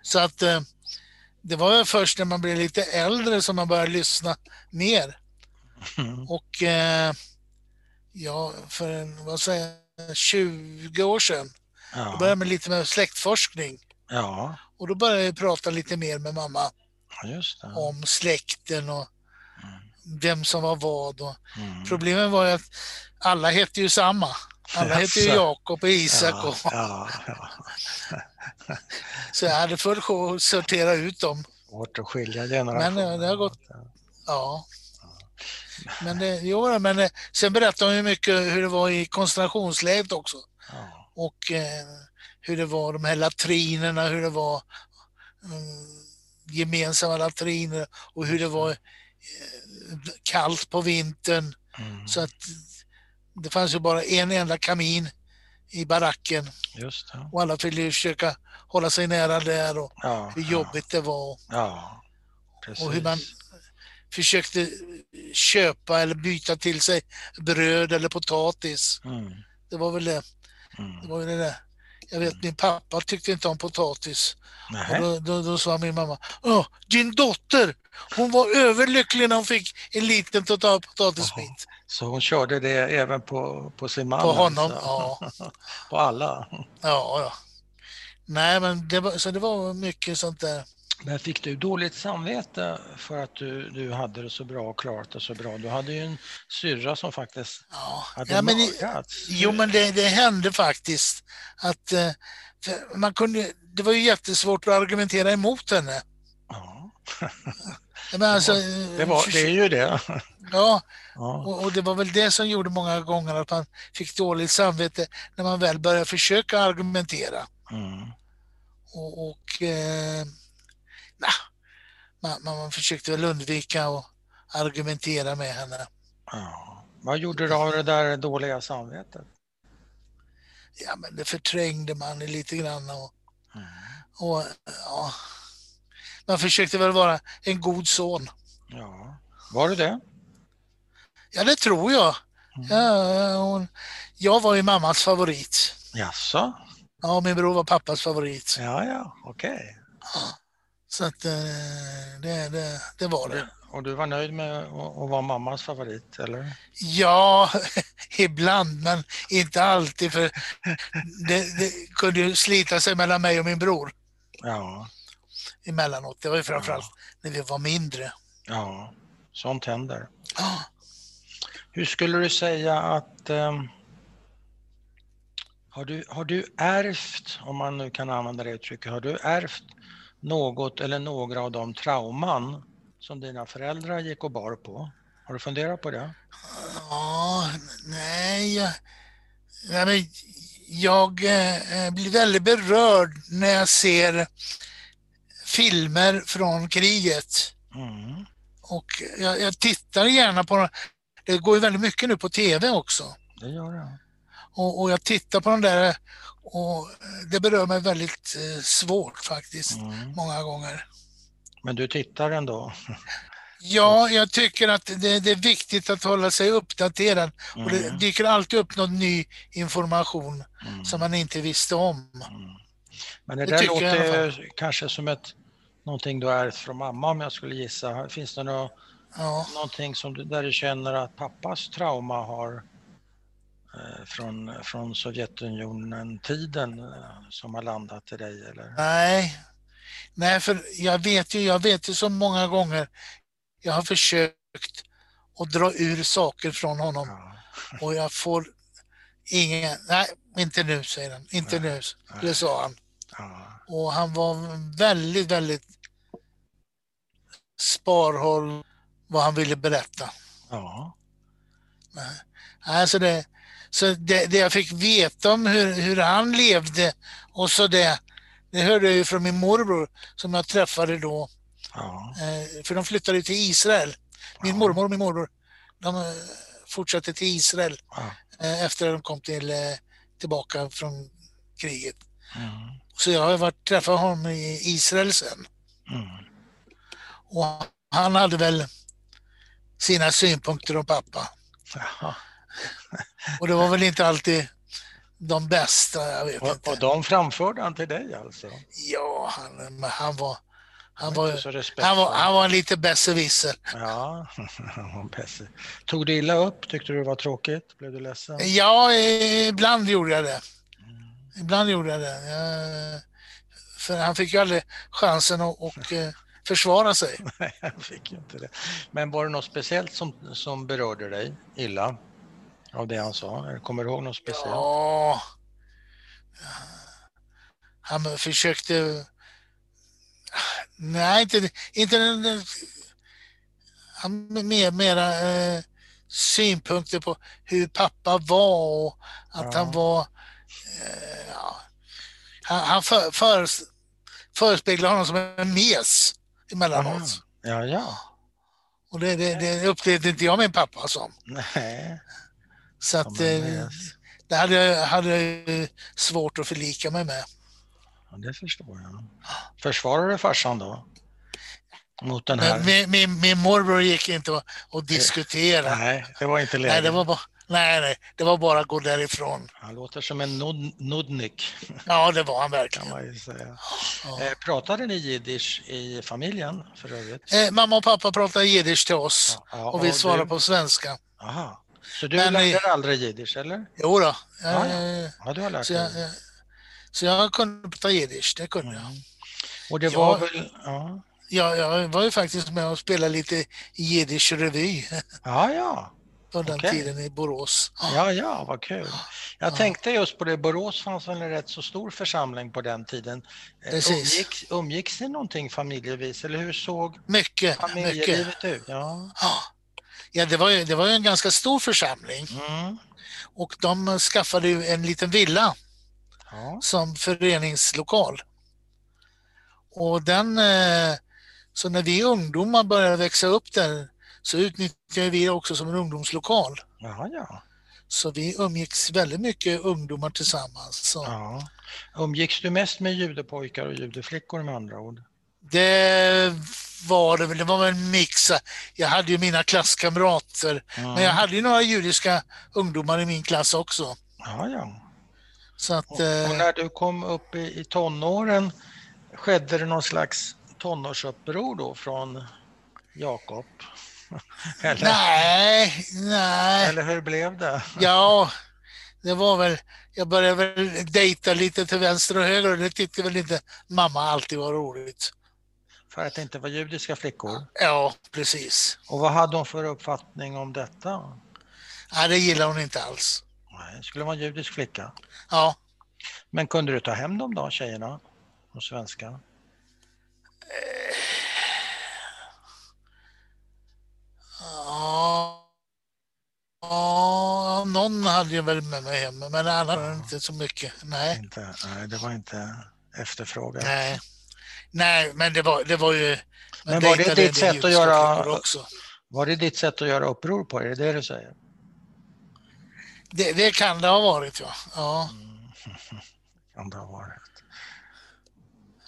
B: Så att eh, det var först när man blev lite äldre som man började lyssna mer. Mm. Och eh, ja, för en, vad säger 20 år sedan, ja. då började man lite med släktforskning.
A: Ja.
B: Och då började jag prata lite mer med mamma
A: ja,
B: om släkten och mm. vem som var vad. Och mm. Problemet var ju att alla hette ju samma. Alla hette ju Jakob och Isak. Ja, och...
A: ja,
B: Så jag hade full sjå att sortera ut dem.
A: Svårt att skilja generationer.
B: Men eh, det har gått... Ja. Men, det, jo, men eh, sen berättade hon ju mycket hur det var i koncentrationslägret också.
A: Ja.
B: Och eh, hur det var de här latrinerna, hur det var um, gemensamma latriner och hur det var eh, kallt på vintern. Mm. Så att det fanns ju bara en enda kamin i baracken.
A: Just det.
B: Och alla ville försöka hålla sig nära där och ja, hur jobbigt
A: ja.
B: det var.
A: Ja.
B: Och hur man försökte köpa eller byta till sig bröd eller potatis.
A: Mm.
B: Det var väl det. Mm. Det var väl det. Jag vet min pappa tyckte inte om potatis. Och då, då, då, sa min mamma, Åh, din dotter, hon var överlycklig när hon fick en liten total potatisbit.
A: Så hon körde det även på, på sin man?
B: På honom, alltså.
A: ja. på alla?
B: Ja, ja. Nej, men det var, så det var mycket sånt där.
A: Men fick du dåligt samvete för att du, du hade det så bra och klarat det så bra? Du hade ju en syrra som faktiskt
B: ja.
A: hade
B: ja, men mördats. Jo, men det, det hände faktiskt att eh, man kunde, det var ju jättesvårt att argumentera emot henne.
A: Ja.
B: men alltså,
A: det, var, det är ju det.
B: Ja, ja. Och, och, det var väl det som gjorde många gånger att man fick dåligt samvete när man väl började försöka argumentera.
A: Mm.
B: Och, och eh, nah, man, man försökte väl undvika att argumentera med henne.
A: Ja. Vad gjorde du av det där dåliga samvetet?
B: Ja, men det förträngde man lite grann. Och,
A: mm.
B: och ja, man försökte väl vara en god son.
A: Ja, var du det?
B: Ja, det tror jag. Mm. Ja, hon, jag var ju mammas favorit.
A: Jaså?
B: Ja, min bror var pappas favorit.
A: Ja, ja, okej. Okay.
B: Ja, så att eh, det, det, det var det.
A: Och du var nöjd med att vara mammas favorit, eller?
B: Ja, ibland, men inte alltid. För det, det kunde ju slita sig mellan mig och min bror.
A: Ja.
B: Emellanåt. Det var ju framförallt ja. när vi var mindre.
A: Ja, sånt händer.
B: Ja.
A: Hur skulle du säga att um, har, du, har du ärvt, om man nu kan använda det uttrycket, har du ärvt något eller några av de trauman som dina föräldrar gick och bar på? Har du funderat på det?
B: Ja, nej, jag, nej jag eh, blir väldigt berörd när jag ser filmer från kriget.
A: Mm.
B: Och jag, jag, tittar gärna på det går ju väldigt mycket nu på tv också.
A: Det gör det.
B: Och, och jag tittar på den där och det berör mig väldigt eh, svårt faktiskt, mm. många gånger.
A: Men du tittar ändå?
B: Ja, jag tycker att det, det, är viktigt att hålla sig uppdaterad. Mm. Och det mm. dyker alltid upp någon ny information mm. som man inte visste om. Mm.
A: Men det, det där låter kanske som ett, någonting du ärvt från mamma om jag skulle gissa. Finns det något, ja. någonting som du, där du känner att pappas trauma har eh, från, från Sovjetunionen-tiden eh, som har landat i dig? Eller?
B: Nej, Nej, för jag vet ju, jag vet ju så många gånger jag har försökt att dra ur saker från honom ja. och jag får ingen, nej, inte nu säger han, inte nej. nu, det sa han. Ja. Och han var väldigt, väldigt sparhåll vad han ville berätta. Ja. Alltså det, så det, det jag fick veta om hur, hur han levde och så det, det hörde jag ju från min morbror som jag träffade då. Ja. Eh, för de flyttade till Israel. Min ja. mormor och min morbror de eh, fortsatte till Israel ja. Eh, efter att de kom till, tillbaka från kriget. Mm. Så jag har varit träffat honom i Israel sen. Mm. Och han hade väl sina synpunkter om pappa. Och det var väl inte alltid de bästa, jag vet
A: och,
B: inte.
A: Och de framförde han till dig alltså?
B: Ja, han, han var... Han var, han, var, han var lite besserwisser.
A: Ja, besser. Tog du illa upp? Tyckte du det var tråkigt? Blev du ledsen?
B: Ja, ibland gjorde jag det. Ibland gjorde jag det. Jag, för han fick ju aldrig chansen att och, eh, försvara sig.
A: Nej, han fick ju inte det. Men var det något speciellt som, som berörde dig illa? Av det han sa? Kommer du ihåg något speciellt? Ja.
B: Han försökte... Nej, inte, inte han mer, mera eh, synpunkter på hur pappa var och att ja. han var... Eh, ja. Han, han för, för, förespeglade honom som en mes emellanåt.
A: Ja, ja.
B: Och det, det, det upplevde inte jag min pappa som.
A: Nej.
B: Så att eh, det hade jag, hade svårt att förlika mig med.
A: Ja, det förstår jag. Försvarade du farsan då? Mot den här...
B: Min, min, min morbror gick inte att, att diskutera.
A: Nej, det var inte läge.
B: Nej, det var bara, nej, nej, det var bara att gå därifrån.
A: Han låter som en nod, nudnik.
B: Ja, det var han verkligen.
A: Kan man säga. Ja. Eh, pratade ni jiddisch i familjen för övrigt?
B: Eh, mamma och pappa pratade jiddisch till oss ja, ja, och vi svarade du... på svenska.
A: Aha. Så du men, lärde dig aldrig jiddisch eller?
B: Jo då.
A: Ja, ja. ja du har lärt
B: så dig. Jag, så jag kunde prata jiddisch, det kunde mm. jag.
A: Och det var jag, väl... Ja.
B: ja, jag var ju faktiskt med och spelade lite jiddisch revy.
A: Ja, ja.
B: På den okay. tiden i Borås.
A: Ja, ja, vad kul. Jag ja. tänkte just på det, Borås fanns väl en rätt så stor församling på den tiden. Eh, Precis. Umgicks, umgicks ni någonting familjevis eller hur såg
B: mycket,
A: familjelivet
B: mycket.
A: ut? Ja.
B: Ja, det var ju, det var ju en ganska stor församling. Mm. Och de skaffade ju en liten villa ja. som föreningslokal. Och den, eh, så när vi ungdomar började växa upp där så utnyttjade vi det också som en ungdomslokal.
A: Jaha, ja.
B: Så vi umgicks väldigt mycket ungdomar tillsammans. Så.
A: Ja. Umgicks du mest med judepojkar och judeflickor med andra ord?
B: Det var det väl, det var väl en mix. Jag hade ju mina klasskamrater, mm. men jag hade ju några judiska ungdomar i min klass också.
A: Ja, ja.
B: Så att,
A: och, och eh, när du kom upp i, i tonåren, skedde det någon slags tonårsuppror då från Jakob?
B: Nej, nej.
A: Eller hur blev det?
B: Ja, det var väl, jag började väl dejta lite till vänster och höger och det tyckte väl inte mamma alltid var roligt.
A: För att det inte var judiska flickor?
B: Ja, precis.
A: Och vad hade hon för uppfattning om detta?
B: Nej, det gillade hon inte alls.
A: Nej, skulle vara en judisk flicka?
B: Ja.
A: Men kunde du ta hem dem då, tjejerna? De svenska? Eh,
B: ja. Ja, någon hade jag väl med mig hem, men annars ja. inte så mycket. Nej.
A: Inte, nej, det var inte efterfrågat.
B: Nej. Nej, men det var, det var ju...
A: Men var det ditt sätt att göra... Också. Var det ditt sätt att göra uppror på? Är det det du säger?
B: Det, det kan det ha varit, ja. ja. Mm.
A: kan det ha varit.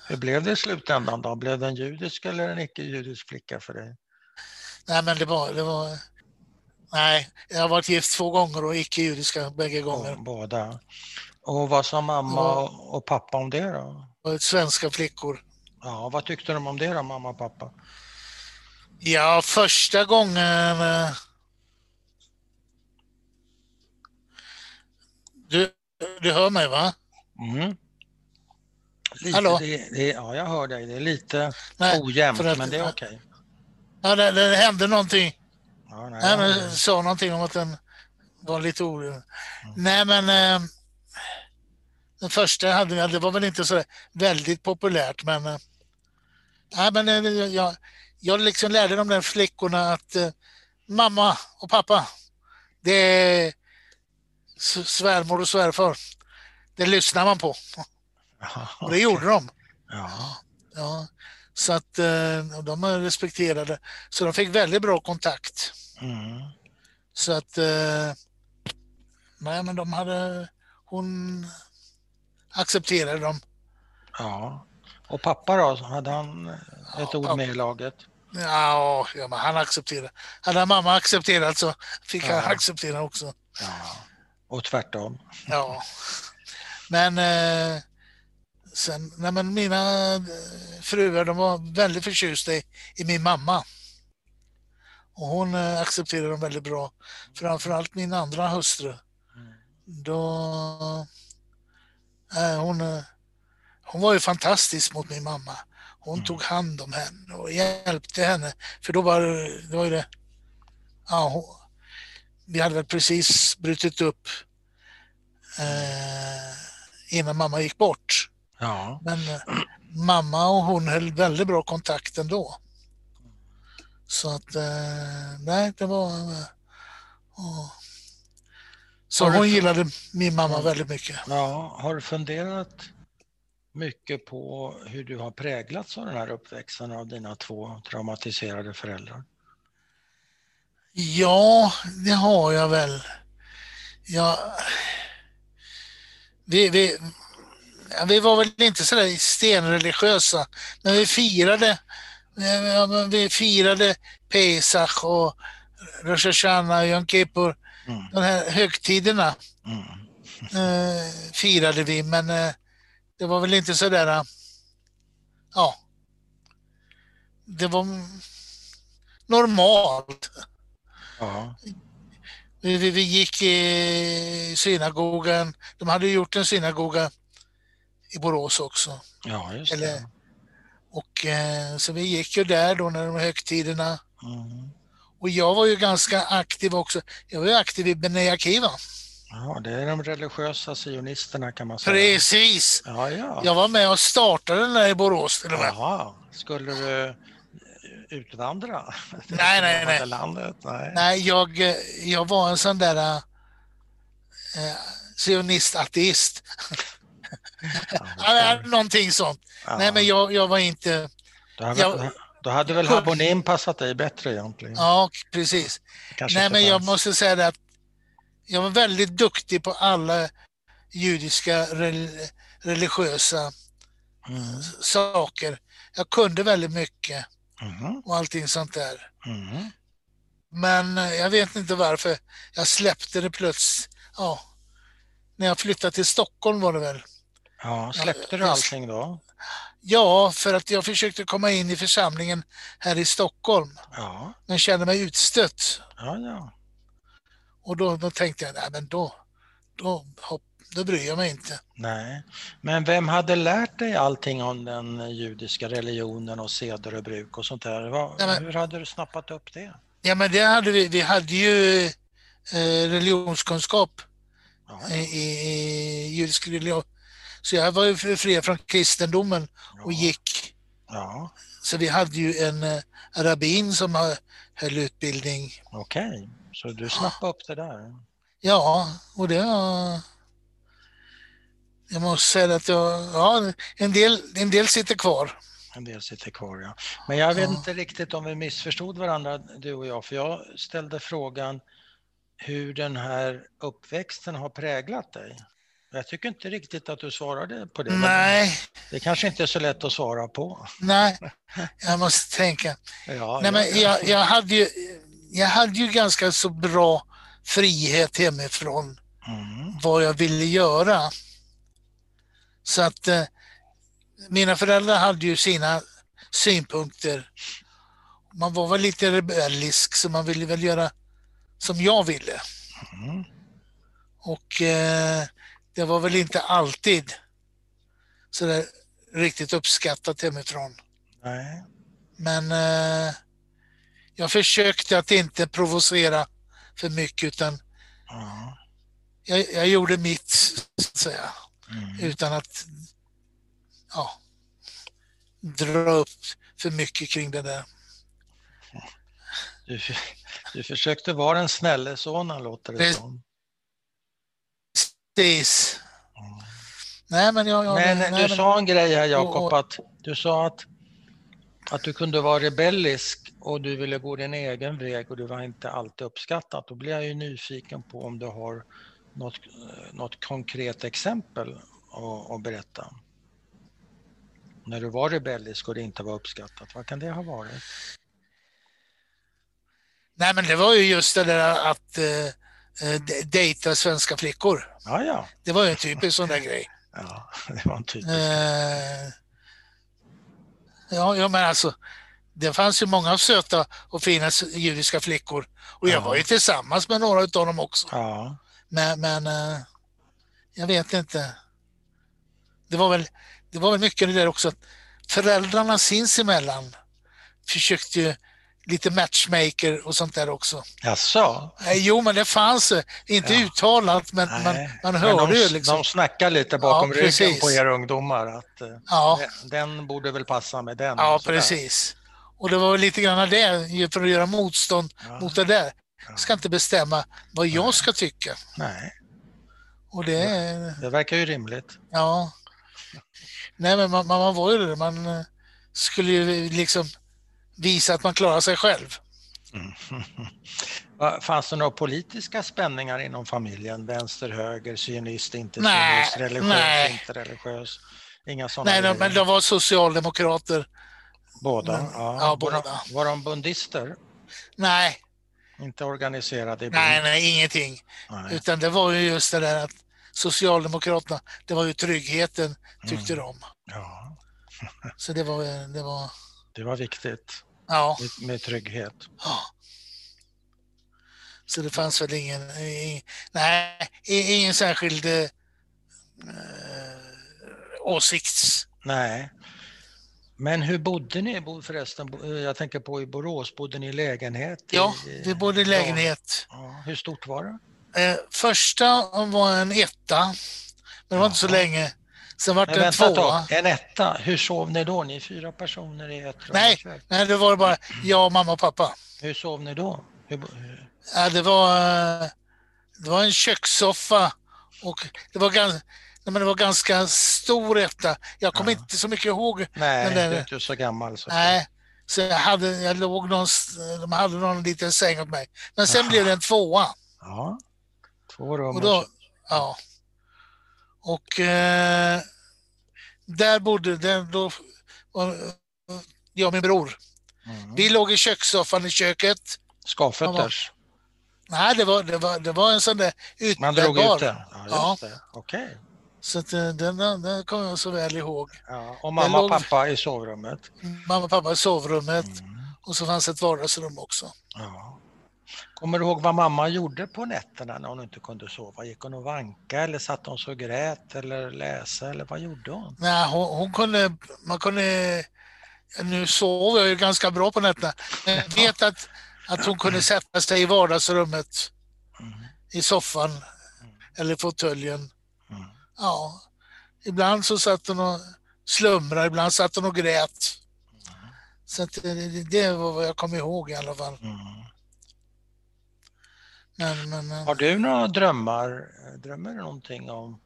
A: Hur blev det i slutändan då? Blev det en judisk eller en icke-judisk flicka för dig?
B: Nej, men det var, det var... Nej, jag har varit gift två gånger och icke-judiska bägge gånger.
A: Båda. Och vad sa mamma och, och pappa om det då?
B: Svenska flickor.
A: Ja, vad tyckte de om det då, mamma och pappa?
B: Ja, första gången... Eh, du, du hör mig va?
A: Mm. Lite, Hallå? Det, det, ja, jag hör dig. Det är lite nej, ojämnt, att, men det är okej. Okay.
B: Ja, det, det, hände någonting. Ja, nej, nej, men, sa någonting om att den var lite orolig. Mm. Nej, men eh, den första hade det var väl inte så väldigt populärt, men, eh, nej, men eh, jag, jag liksom lärde de där flickorna att eh, mamma och pappa, det är svärmor och svärfar. Det lyssnar man på. Aha, och det okay. gjorde de. Ja. ja. Så att eh, de respekterade. Så de fick väldigt bra kontakt. Mm. Så att eh, nej men de hade, hon accepterade dem.
A: Ja. Och pappa då, hade han ett ja, ord med i laget?
B: Ja, ja men han accepterade. Hade mamma accepterat så fick ja. han acceptera också.
A: Ja. Och tvärtom.
B: Ja. Men eh, sen, nej men mina eh, fruar de var väldigt förtjusta i, i min mamma. Och hon eh, accepterade dem väldigt bra. Framförallt min andra hustru. Mm. Då, eh, hon, eh, hon var ju fantastisk mot min mamma. Hon mm. tog hand om henne och hjälpte henne. För då var det, var det ja, hon, vi hade väl precis brutit upp eh, innan mamma gick bort.
A: Ja.
B: Men eh, mamma och hon höll väldigt bra kontakt ändå. Så att, eh, nej, det var... Eh, så hon gillade min mamma väldigt mycket.
A: Ja, har du funderat mycket på hur du har präglats av den här uppväxten av dina två traumatiserade föräldrar?
B: Ja, det har jag väl. Jag, vi, vi, vi var väl inte sådär stenreligiösa, men vi firade, vi firade Pesach och Rosh Hashanah och Yom Kippur, mm. de här högtiderna mm. eh, firade vi, men eh, det var väl inte sådär, ja, det var normalt. Ja. Vi, vi, vi, gick i synagogan. De hade gjort en synagoga i Borås också.
A: Ja, just Eller, det.
B: Och, eh, så vi gick ju där då när de högtiderna. Mm. Och jag var ju ganska aktiv också. Jag var ju aktiv i Bnei Akiva.
A: Ja, det är de religiösa sionisterna kan man säga.
B: Precis!
A: Ja, ja.
B: Jag var med och startade den där i Borås
A: till och med. Jaha, skulle du utvandra?
B: Nej, nej, nej.
A: Landet? nej.
B: Nej, jag, jag var en sån där äh, sionist-ateist. ja, någonting sånt. Ja. Nej, men jag, jag var inte...
A: Då hade, jag, då hade väl Habonim passat dig bättre egentligen?
B: Ja, precis. Nej, men jag måste säga det att jag var väldigt duktig på alla judiska religiösa mm. saker. Jag kunde väldigt mycket. Mm. Och allting sånt där. Mm. Men eh, jag vet inte varför jag släppte det plötsligt. Ja, när jag flyttade till Stockholm var det väl.
A: Ja, släppte du allting då?
B: Ja, för att jag försökte komma in i församlingen här i Stockholm.
A: Ja.
B: Men kände mig utstött.
A: Ja, ja.
B: Och då, då tänkte jag, nej men då, då hopp, då bryr jag mig inte.
A: Nej, men vem hade lärt dig allting om den judiska religionen och seder och bruk och sånt där? Vad, ja, men, hur hade du snappat upp det?
B: Ja, men det hade vi. Vi hade ju eh, religionskunskap ja, ja. I, i, judisk religion. Så jag var ju fri från kristendomen och gick.
A: Ja.
B: Så vi hade ju en eh, rabbin som höll utbildning.
A: Okej, okay. Så du snappade upp det där?
B: Ja, och det var jag måste säga att jag, ja, en, del, en del sitter kvar.
A: En del sitter kvar, ja. Men jag vet ja. inte riktigt om vi missförstod varandra, du och jag, för jag ställde frågan hur den här uppväxten har präglat dig. Jag tycker inte riktigt att du svarade på det.
B: Nej.
A: Det kanske inte är så lätt att svara på.
B: Nej, jag måste tänka.
A: Ja,
B: Nej, men jag, jag, hade ju, jag hade ju ganska så bra frihet hemifrån
A: Mm.
B: vad jag ville göra. Så att eh, mina föräldrar hade ju sina synpunkter. Man var väl lite rebellisk så man ville väl göra som jag ville.
A: Mm.
B: Och eh, det var väl inte alltid så där riktigt uppskattat hemifrån.
A: Nej.
B: Men eh, jag försökte att inte provocera för mycket utan
A: Ja.
B: jag, jag gjorde mitt, så att säga,
A: Mm.
B: utan att ja, dra upp för mycket kring det där.
A: Du, du försökte vara en snälle son, låter det som.
B: Precis.
A: Mm.
B: Nej, men jag... jag
A: Men
B: nej,
A: du
B: men-
A: sa en grej här Jakob, att du sa att, att du kunde vara rebellisk och du ville gå din egen väg och det var inte alltid uppskattat. Då blir jag ju nyfiken på om du har något, eh, något konkret exempel att, att berätta. När du var rebellisk och det inte var uppskattat, vad kan det ha varit?
B: Nej, men det var ju just det där att eh, eh, de- dejta svenska flickor.
A: Ja, ja,
B: Det var ju en typisk sån där grej.
A: ja det var en typisk.
B: Eh, ja, ja, men alltså, det fanns ju många söta och fina judiska flickor. Och jag
A: Ja.
B: var ju tillsammans med några utav dem också.
A: Ja,
B: Men, men eh, jag vet inte. Det var, väl, det var väl mycket det där också att föräldrarna sinsemellan försökte ju lite matchmaker och sånt där också.
A: jaså?
B: Jo, men det fanns eh, inte
A: Ja.
B: uttalat, men man,
A: Nej,
B: man
A: men
B: hörde
A: de,
B: ju liksom.
A: De snackar lite bakom
B: Ja,
A: ryggen
B: precis.
A: på er ungdomar att eh,
B: Ja.
A: den, borde väl passa med den.
B: Ja, precis. Och det var väl lite grann det, för att göra motstånd
A: Ja.
B: mot det där.
A: Ja.
B: Jag ska inte bestämma vad jag ska tycka.
A: Nej,
B: Och det,
A: det verkar ju rimligt.
B: ja. Nej, men man, man var ju det. Man eh, skulle ju liksom visa att man klarar sig själv.
A: Mm. Fanns det några politiska spänningar inom familjen? Vänster, höger, sionist, inte
B: Nej,
A: sionist, religiös,
B: nej.
A: inte religiös? Inga sådana
B: Nej, de, men de var socialdemokrater.
A: Båda?
B: men-
A: ja.
B: ja,
A: Var,
B: båda.
A: de, var de bundister?
B: Nej,
A: Inte organiserade i
B: nej,
A: bund?
B: nej, ingenting.
A: Nej.
B: Utan det var ju just det där att Socialdemokraterna, det var ju tryggheten tyckte
A: Mm.
B: de.
A: Ja,
B: Så det var, det var,
A: det var viktigt
B: ja.
A: med, med trygghet.
B: Ja. Så det fanns väl ingen, i- nej, ingen särskild eh, åsikts...
A: Nej. Men hur bodde ni förresten? Bo- Jag tänker på i Borås, bodde ni i lägenhet?
B: Ja,
A: i,
B: vi bodde i lägenhet.
A: Ja, hur stort var det?
B: Eh, första var en etta, men det var inte så länge. Sen var det en tvåa.
A: en etta, hur sov ni då? Ni är fyra personer i ett rum
B: Nej. Nej, det var bara jag, mamma och pappa.
A: Hur sov ni då? Hur, hur,
B: Ja, det, var, det var en kökssoffa och det var, ganska, men det var ganska stor etta. Jag kommer
A: Ja.
B: inte så mycket ihåg
A: nej,
B: Den
A: du är inte så gammal. Så
B: Nej, så jag, hade, jag låg någonstans, de hade någon liten säng åt mig. Men sen
A: Aha.
B: blev det en tvåa.
A: Ja, två rum
B: Och då, ja. Och eh, där bodde, där, då, jag och min bror.
A: Mm.
B: Vi låg i kökssoffan i köket.
A: Skavfötters.
B: Nej, det var, det var, det var en sån där
A: Man drog
B: utbärbar.
A: ut det? Ja,
B: Ja.
A: Okej.
B: Så att, eh, den, den kommer jag så väl ihåg.
A: Ja. Och mamma och pappa i sovrummet?
B: Mamma och pappa i sovrummet
A: Mm.
B: och så fanns ett vardagsrum också.
A: Ja. Kommer du ihåg vad mamma gjorde på nätterna när hon inte kunde sova? Gick hon och vanka eller satt hon så och grät eller läsa eller vad gjorde hon?
B: Nej, hon, hon kunde, man kunde, nu sov jag ju ganska bra på nätterna, men jag vet att, att hon kunde sätta sig i vardagsrummet
A: Mm.
B: i soffan eller fåtöljen.
A: Mm.
B: Ja, ibland så satt hon och slumrade, ibland satt hon och grät. Så att det, det- det var vad jag kom ihåg i alla fall.
A: Mm.
B: Men, men, men
A: Har du några drömmar? Drömmer du någonting om,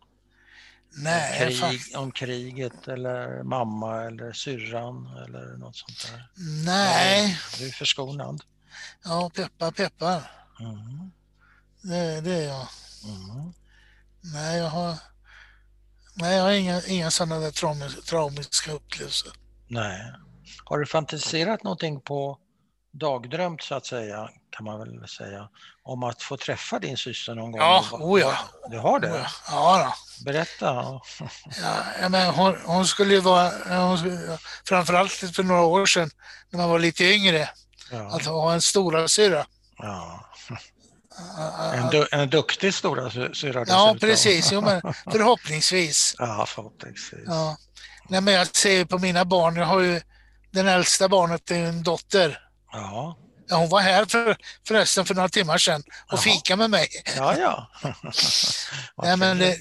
B: nej, fan,
A: krig, om kriget eller mamma eller syrran eller något sånt där?
B: nej,
A: Du är förskonad.
B: ja peppar peppar.
A: Mm.
B: Det, det är jag.
A: Mm.
B: Nej, jag har, Nej, jag har inga, inga sådana där traumatiska upplevelser.
A: Nej. Har du fantiserat någonting på dagdrömt så att säga, kan man väl säga, om att få träffa din syster någon gång?
B: Ja, oh ja.
A: Du har det?
B: Oh ja, då.
A: Berätta.
B: Ja, men hon, hon skulle ju vara, hon framförallt för några år sedan när man var lite yngre, ja. att ha en stora syra.
A: Ja. En, du, en duktig stora syra
B: Ja, precis. Jo, men förhoppningsvis.
A: Ja, förhoppningsvis.
B: Ja. Nej, men jag ser på mina barn, jag har ju den äldsta barnet är en dotter.
A: Ja.
B: ja hon var här för, förresten för några timmar sedan och fika med mig.
A: Ja, ja.
B: Nej, men det,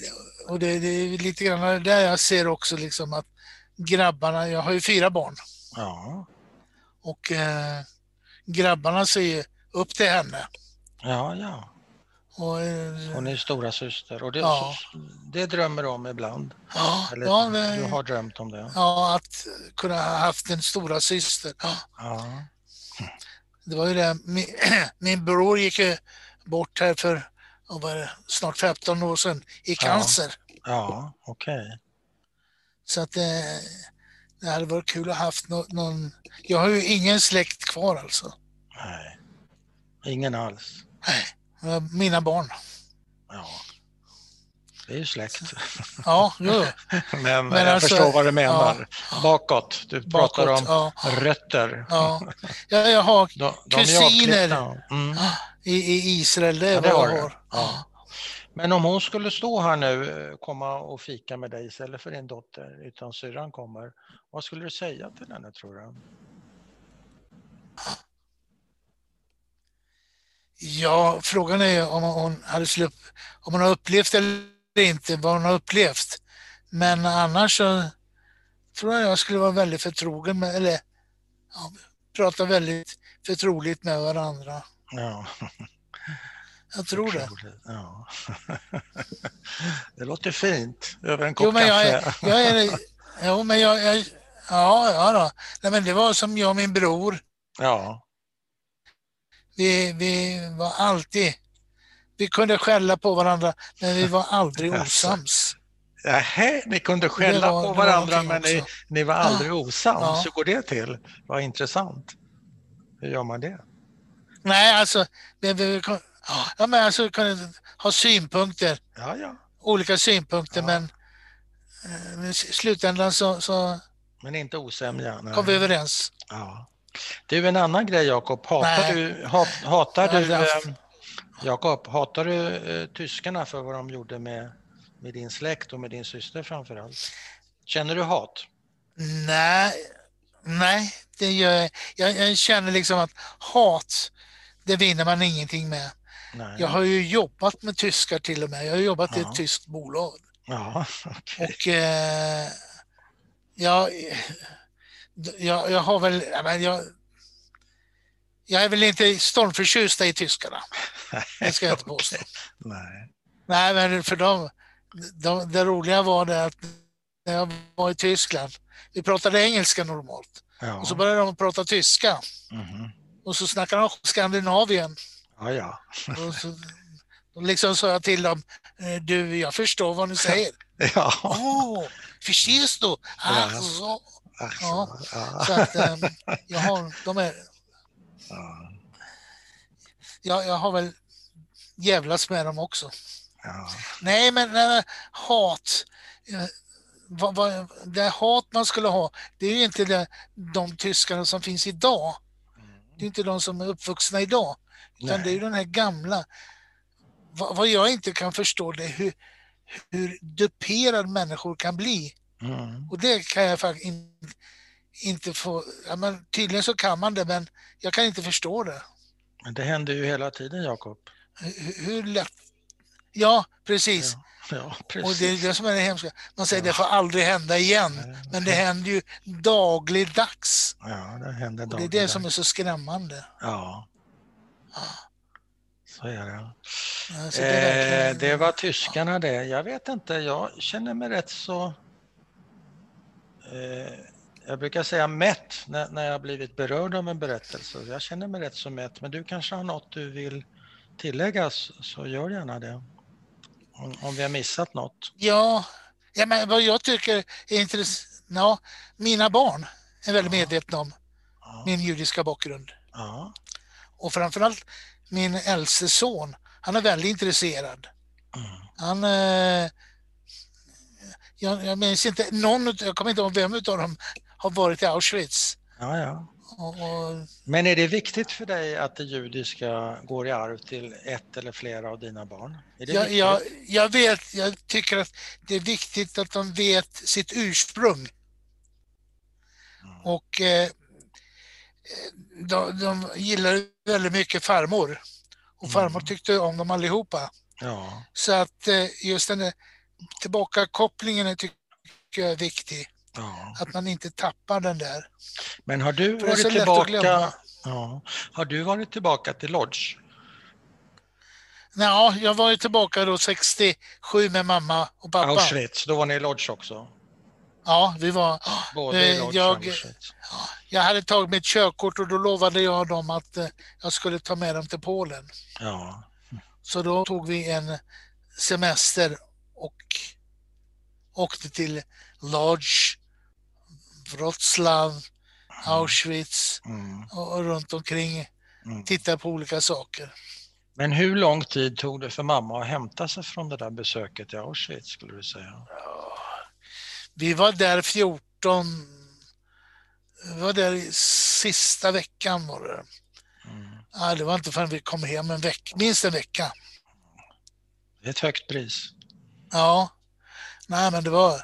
B: och det, det, är lite grann där jag ser också liksom att grabbarna, jag har ju fyra barn.
A: Ja.
B: Och eh, grabbarna ser ju upp till henne.
A: Ja, ja.
B: Och, eh,
A: Hon är stora syster och det,
B: Ja.
A: det drömmer om ibland.
B: ja,
A: Eller
B: ja, det,
A: du har drömt om det.
B: ja, att kunna ha haft en stora syster. Ja. Det var ju det. Min, min bror gick ju bort här för det, snart 15 år sedan i cancer.
A: Ja, okej.
B: Så att det, det hade varit kul att ha haft nå- någon... Jag har ju ingen släkt kvar alltså.
A: Nej. Ingen alls.
B: Nej, eh, mina barn.
A: Ja. Det är ju släkt.
B: Ja, jo,
A: Men,
B: Men
A: jag
B: alltså,
A: förstår vad du menar.
B: ja.
A: Bakåt. Du pratar
B: bakåt.
A: om
B: Ja,
A: rötter.
B: ja. Jag, jag har
A: De, de
B: Kusiner.
A: Mm.
B: i, i Israel, det är
A: Ja,
B: vad
A: det har
B: jag har.
A: Ja. Men om hon skulle stå här nu, komma och fika med dig istället för din dotter, utan syrran kommer, vad skulle du säga till henne tror du?
B: Ja, frågan är om hon, hade slupp, om hon har upplevt eller inte, vad hon har upplevt. Men annars så tror jag jag skulle vara väldigt förtrogen med, eller ja, prata väldigt förtroligt med varandra.
A: Ja,
B: Jag tror det.
A: Ja. Det låter fint över en kopp
B: Jo, men jag
A: kaffe.
B: jag är, jo, men jag, jag ja, ja då. Nej, men det var som jag och min bror.
A: Ja,
B: Vi, vi var alltid, vi kunde skälla på varandra, men vi var aldrig
A: Alltså.
B: osams.
A: Nähä, ni kunde skälla
B: var-
A: på varandra men ni, ni var aldrig osams.
B: Ja.
A: Hur går det till? Vad intressant. Hur gör man det?
B: Nej, alltså, vi, vi, ja, men alltså vi kunde ha synpunkter,
A: Ja, ja.
B: olika synpunkter,
A: Ja.
B: men eh, i slutändan så, så
A: Men inte osämja. nej.
B: kom vi överens.
A: Ja. Du, en annan grej Jakob. Hatar
B: Nej.
A: du, hat, hatar
B: har
A: du,
B: haft-
A: eh, Jakob, hatar du eh, tyskarna för vad de gjorde med, med din släkt och med din syster framför allt? Känner du hat?
B: Nej, nej, det gör jag. jag. Jag känner liksom att hat, det vinner man ingenting med.
A: Nej.
B: Jag har ju jobbat med tyskar till och med. Jag har jobbat i
A: Ja.
B: ett tyskt bolag.
A: Ja, okej.
B: Och eh, jag, jag, jag har väl, jag, jag är väl inte stormförtjust i tyskarna. Det ska jag inte påstå.
A: Nej.
B: Nej, men för dem, de, det roliga var det att när jag var i Tyskland, vi pratade engelska normalt.
A: Ja.
B: Och så började de prata tyska.
A: Mhm.
B: Och så snackade de Skandinavien.
A: ja, ja.
B: Och så, liksom sa jag till dem, eh, du, jag förstår vad ni säger.
A: Ja,
B: Åh, förstås du?
A: Ja.
B: Alltså. Ja.
A: ja.
B: Så att ehm, jag har, de är,
A: Ja,
B: jag, jag har väl jävlas med dem också.
A: ja.
B: Nej, men nej, hat. eh, Vad, vad, det hat man skulle ha, det är ju inte det, de tyskarna som finns idag. Det är inte de som är uppvuxna idag. Utan det är ju den här gamla. Vad, vad jag inte kan förstå det är hur, hur duperad människor kan bli.
A: Mm.
B: Och det kan jag faktiskt in, inte få, ja, men tydligen så kan man det men jag kan inte förstå det.
A: Men det händer ju hela tiden, Jakob.
B: Hur, hur lätt? Ja, precis.
A: Ja,
B: Och
A: precis.
B: det är det som är det hemska. Man säger
A: Ja.
B: det får aldrig hända igen. Men det händer ju dagligdags.
A: Ja, det händer
B: Och det är det som är så skrämmande.
A: Ja. Så är det.
B: Alltså, det,
A: Eh,
B: verkligen-
A: det var tyskarna det. Jag vet inte, jag känner mig rätt så... Eh, jag brukar säga mätt när, när jag blivit berörd av en berättelse. Jag känner mig rätt så mätt, men du kanske har något du vill tillägga så gör gärna det. Om, om vi har missat något.
B: Ja, Ja, men vad jag tycker är intressant, ja, mina barn är väldigt ja. medvetna om ja. min judiska bakgrund. Ja. Och framförallt min äldste son, han är väldigt intresserad. Mm. Han... Eh, jag, jag minns inte, någon, jag kommer inte ihåg vem av dem har varit i Auschwitz.
A: Ja, ja. Men är det viktigt för dig att det judiska går i arv till ett eller flera av dina barn?
B: jag, jag, jag, vet, jag tycker att det är viktigt att de vet sitt ursprung. Mm. Och eh, de, de gillar väldigt mycket farmor. Och farmor mm. tyckte om dem allihopa. Ja. Så att eh, just den där tillbakakopplingen tycker jag är viktig. Ja. Att man inte tappar den där.
A: Men har du varit tillbaka? Ja. Har du varit tillbaka till Lodge?
B: Ja, jag var ju tillbaka då 67 med mamma och pappa.
A: Auschwitz, då var ni i Lodge också?
B: Ja, vi var... Både i Lodge jag, jag hade tagit mitt körkort och då lovade jag dem att eh, jag skulle ta med dem till Polen. Ja. Så då tog vi en semester och åkte till Lodge Wroclaw, mm. Auschwitz mm. och runt omkring. Mm. Titta på olika saker.
A: Men hur lång tid tog det för mamma att hämta sig från det där besöket i Auschwitz skulle du säga? Ja,
B: vi var där 14, vi var där sista veckan var det. Mm. Ja, det var inte förrän vi kom hem en vecka, minst en vecka.
A: Det är ett högt pris.
B: Ja, nej men det var,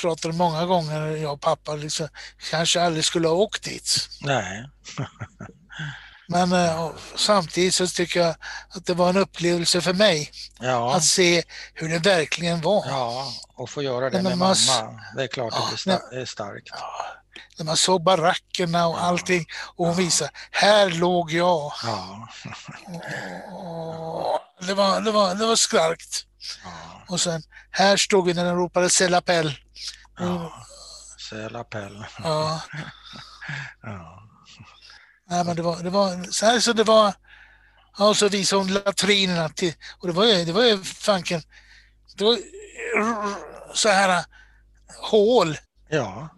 B: pratade många gånger, jag och pappa, liksom, kanske aldrig skulle ha åkt dit.
A: Nej.
B: Men eh, samtidigt så tycker jag att det var en upplevelse för mig ja. att se hur det verkligen var.
A: Ja, och få göra det med man, mamma. Det är klart ja, det, sta är starkt. Ja,
B: när man såg barackerna och ja. allting och hon visade, här låg jag. Ja. och, och, det, var, det, var, det var starkt. Och sen, här stod vi när den ropade Selapel.
A: Ja, Selapel.
B: Ja. ja. Nej, men det var, det var så här så det var, ja, och så visade hon latrinerna till, och det var ju, det var ju fanken, det var så här hål.
A: Ja.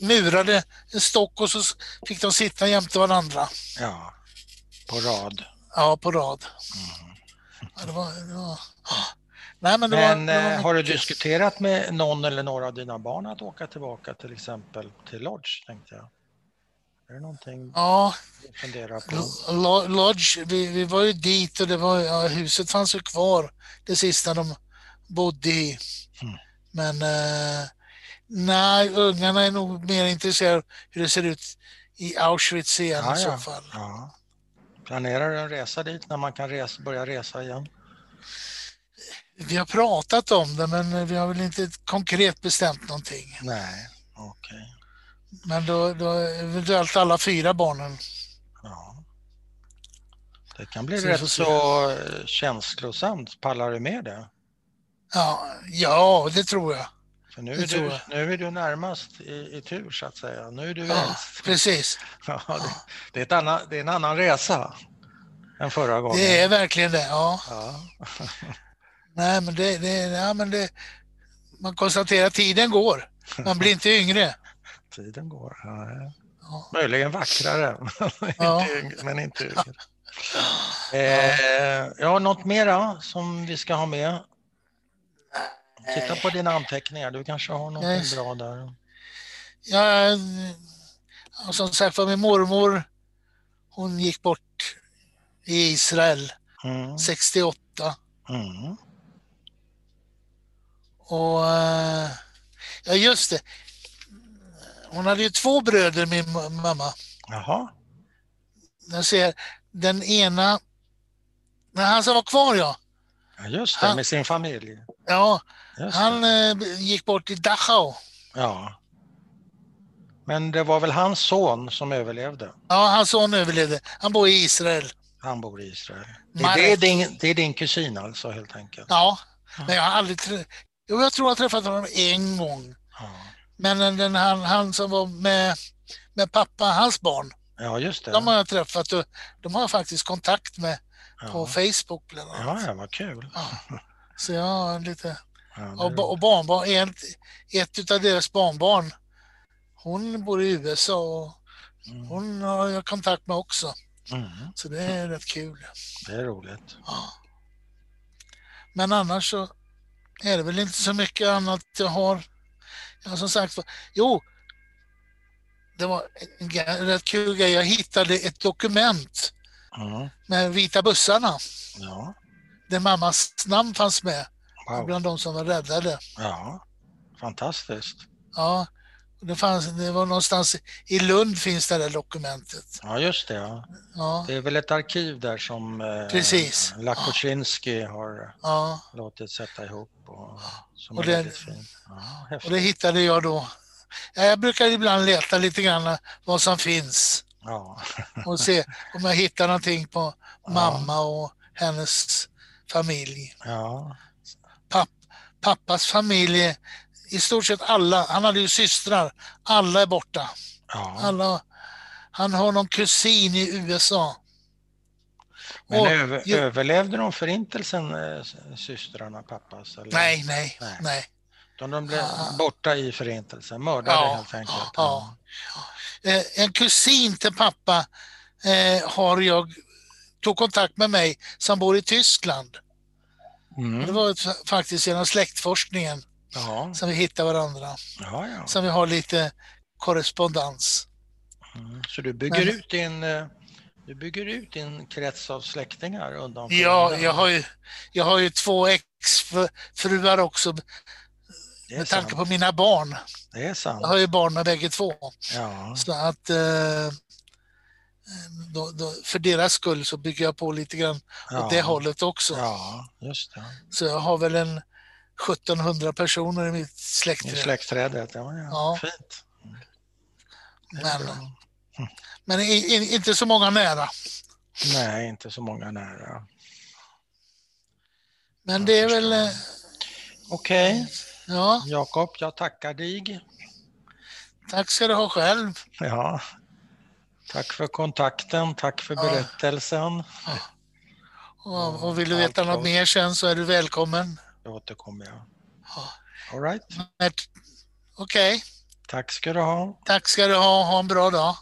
B: Murade en stock och så fick de sitta jämte varandra.
A: Ja, på rad.
B: Ja, på rad. Mm. Ja, det var, det var,
A: Nej, men, men var, eh, har du diskuterat med någon eller några av dina barn att åka tillbaka till exempel till Lodge, tänkte jag? Är det någonting
B: ja, du funderar på? Lodge, vi, vi var ju dit och det var, ja, huset fanns ju kvar det sista de bodde i. Mm. Men eh, nej, ungarna är nog mer intresserade av hur det ser ut i Auschwitz igen ja, i så fall. Ja.
A: Planerar du en resa dit när man kan resa, börja resa igen?
B: Vi har pratat om det men vi har väl inte konkret bestämt någonting.
A: Nej, okej. Okay.
B: Men då, då eventuellt alla fyra barnen. Ja.
A: Det kan bli så rätt så eh, känslosamt. Pallar du med det?
B: Ja, ja det tror jag.
A: För nu, är du, nu är du närmast i, i, tur så att säga. Nu är du
B: ja, äldst. Precis.
A: Ja, det, det, är annan, det är en annan resa än förra gången.
B: Det är verkligen det, ja. ja. Nej, men det, det, ja, men det, man konstaterar att tiden går. Man blir inte yngre.
A: tiden går. Ja, ja. Möjligen vackrare, ja. men inte yngre. Eh, ja, något mera som vi ska ha med? Titta på dina anteckningar, du kanske har något yes. bra där.
B: Ja, som sagt var min mormor, hon gick bort i Israel mm. 68. Mm. Och eh, ja, just det. Hon hade ju två bröder, min mamma.
A: Jaha.
B: Jag ser, den ena, när han som var kvar ja.
A: Ja just det, han, med sin familj.
B: Ja, just han eh, gick bort i Dachau.
A: Ja. Men det var väl hans son som överlevde?
B: Ja, hans son överlevde. Han bor i Israel.
A: Han bor i Israel. Det, det, är, din, det är din kusin alltså helt enkelt?
B: Ja, men jag har aldrig, Jo, jag tror jag träffat honom en gång. Ja. Men den, han, han som var med, med pappa, hans barn.
A: Ja, just det.
B: De har jag träffat och de har jag faktiskt kontakt med ja. på Facebook bland
A: annat. Ja, ja vad kul. Ja.
B: Så jag har lite Ja, och, och barnbarn, ett, ett av deras barnbarn, hon bor i USA och mm. hon har jag kontakt med också. Mm. Så det är rätt kul.
A: Det är roligt. Ja.
B: Men annars så är det väl inte så mycket annat jag har. Ja, som sagt jo, det var en rätt kul grej. Jag hittade ett dokument mm. med vita bussarna. Ja. Där mammas namn fanns med. Wow. Bland de som var räddade.
A: Ja, fantastiskt.
B: Ja, det, fanns, det var någonstans i Lund finns det där dokumentet.
A: Ja, just det. Ja. ja. Det är väl ett arkiv där som eh,
B: Precis.
A: Lakoszinski har ja. låtit sätta ihop. Och, som och, det,
B: ja, och det hittade jag då. Jag brukar ibland leta lite grann vad som finns. Ja. och se om jag hittar någonting på mamma och hennes familj. Ja. Papp, pappas familj i stort sett alla, han hade ju systrar, alla är borta. Ja. Alla, han har någon kusin i USA.
A: Men och, över, ju, överlevde de förintelsen, äh, systrarna, pappas? Eller?
B: Nej, nej, nej. nej.
A: De, de blev ja. borta i förintelsen, mördade ja, helt enkelt. Ja,
B: ja. Eh, en kusin till pappa eh, har jag, tog kontakt med mig som bor i Tyskland. Mm. Det var faktiskt genom släktforskningen. Jaha. Som vi hittar varandra. Jaha, ja. Som vi har lite korrespondens.
A: Mm. Så du bygger, Men, ut din, eh, du bygger ut din krets av släktingar undan
B: Ja, jag har, ju, jag har ju två exfruar också med tanke på mina barn.
A: Det är sant.
B: Jag har ju barn med bägge två. Ja. Så att eh, då, då, för deras skull så bygger jag på lite grann ja. åt det hållet också.
A: Ja, just det.
B: Så jag har väl en 1700 personer i mitt släktträd. I
A: släktträdet, ja, ja. ja. fint.
B: Men, men inte så många nära.
A: Nej, inte så många nära.
B: Men det är väl... Eh,
A: Okej. Okay. Ja. Jakob, jag tackar dig.
B: Tack ska du ha själv.
A: Ja. Tack för kontakten, tack för berättelsen. Ja.
B: Och, och vill du veta något mer sen så är du välkommen.
A: Då återkommer jag. Ja. All right.
B: Okej. Okay.
A: Tack ska du ha.
B: Tack ska du ha. Ha en bra dag.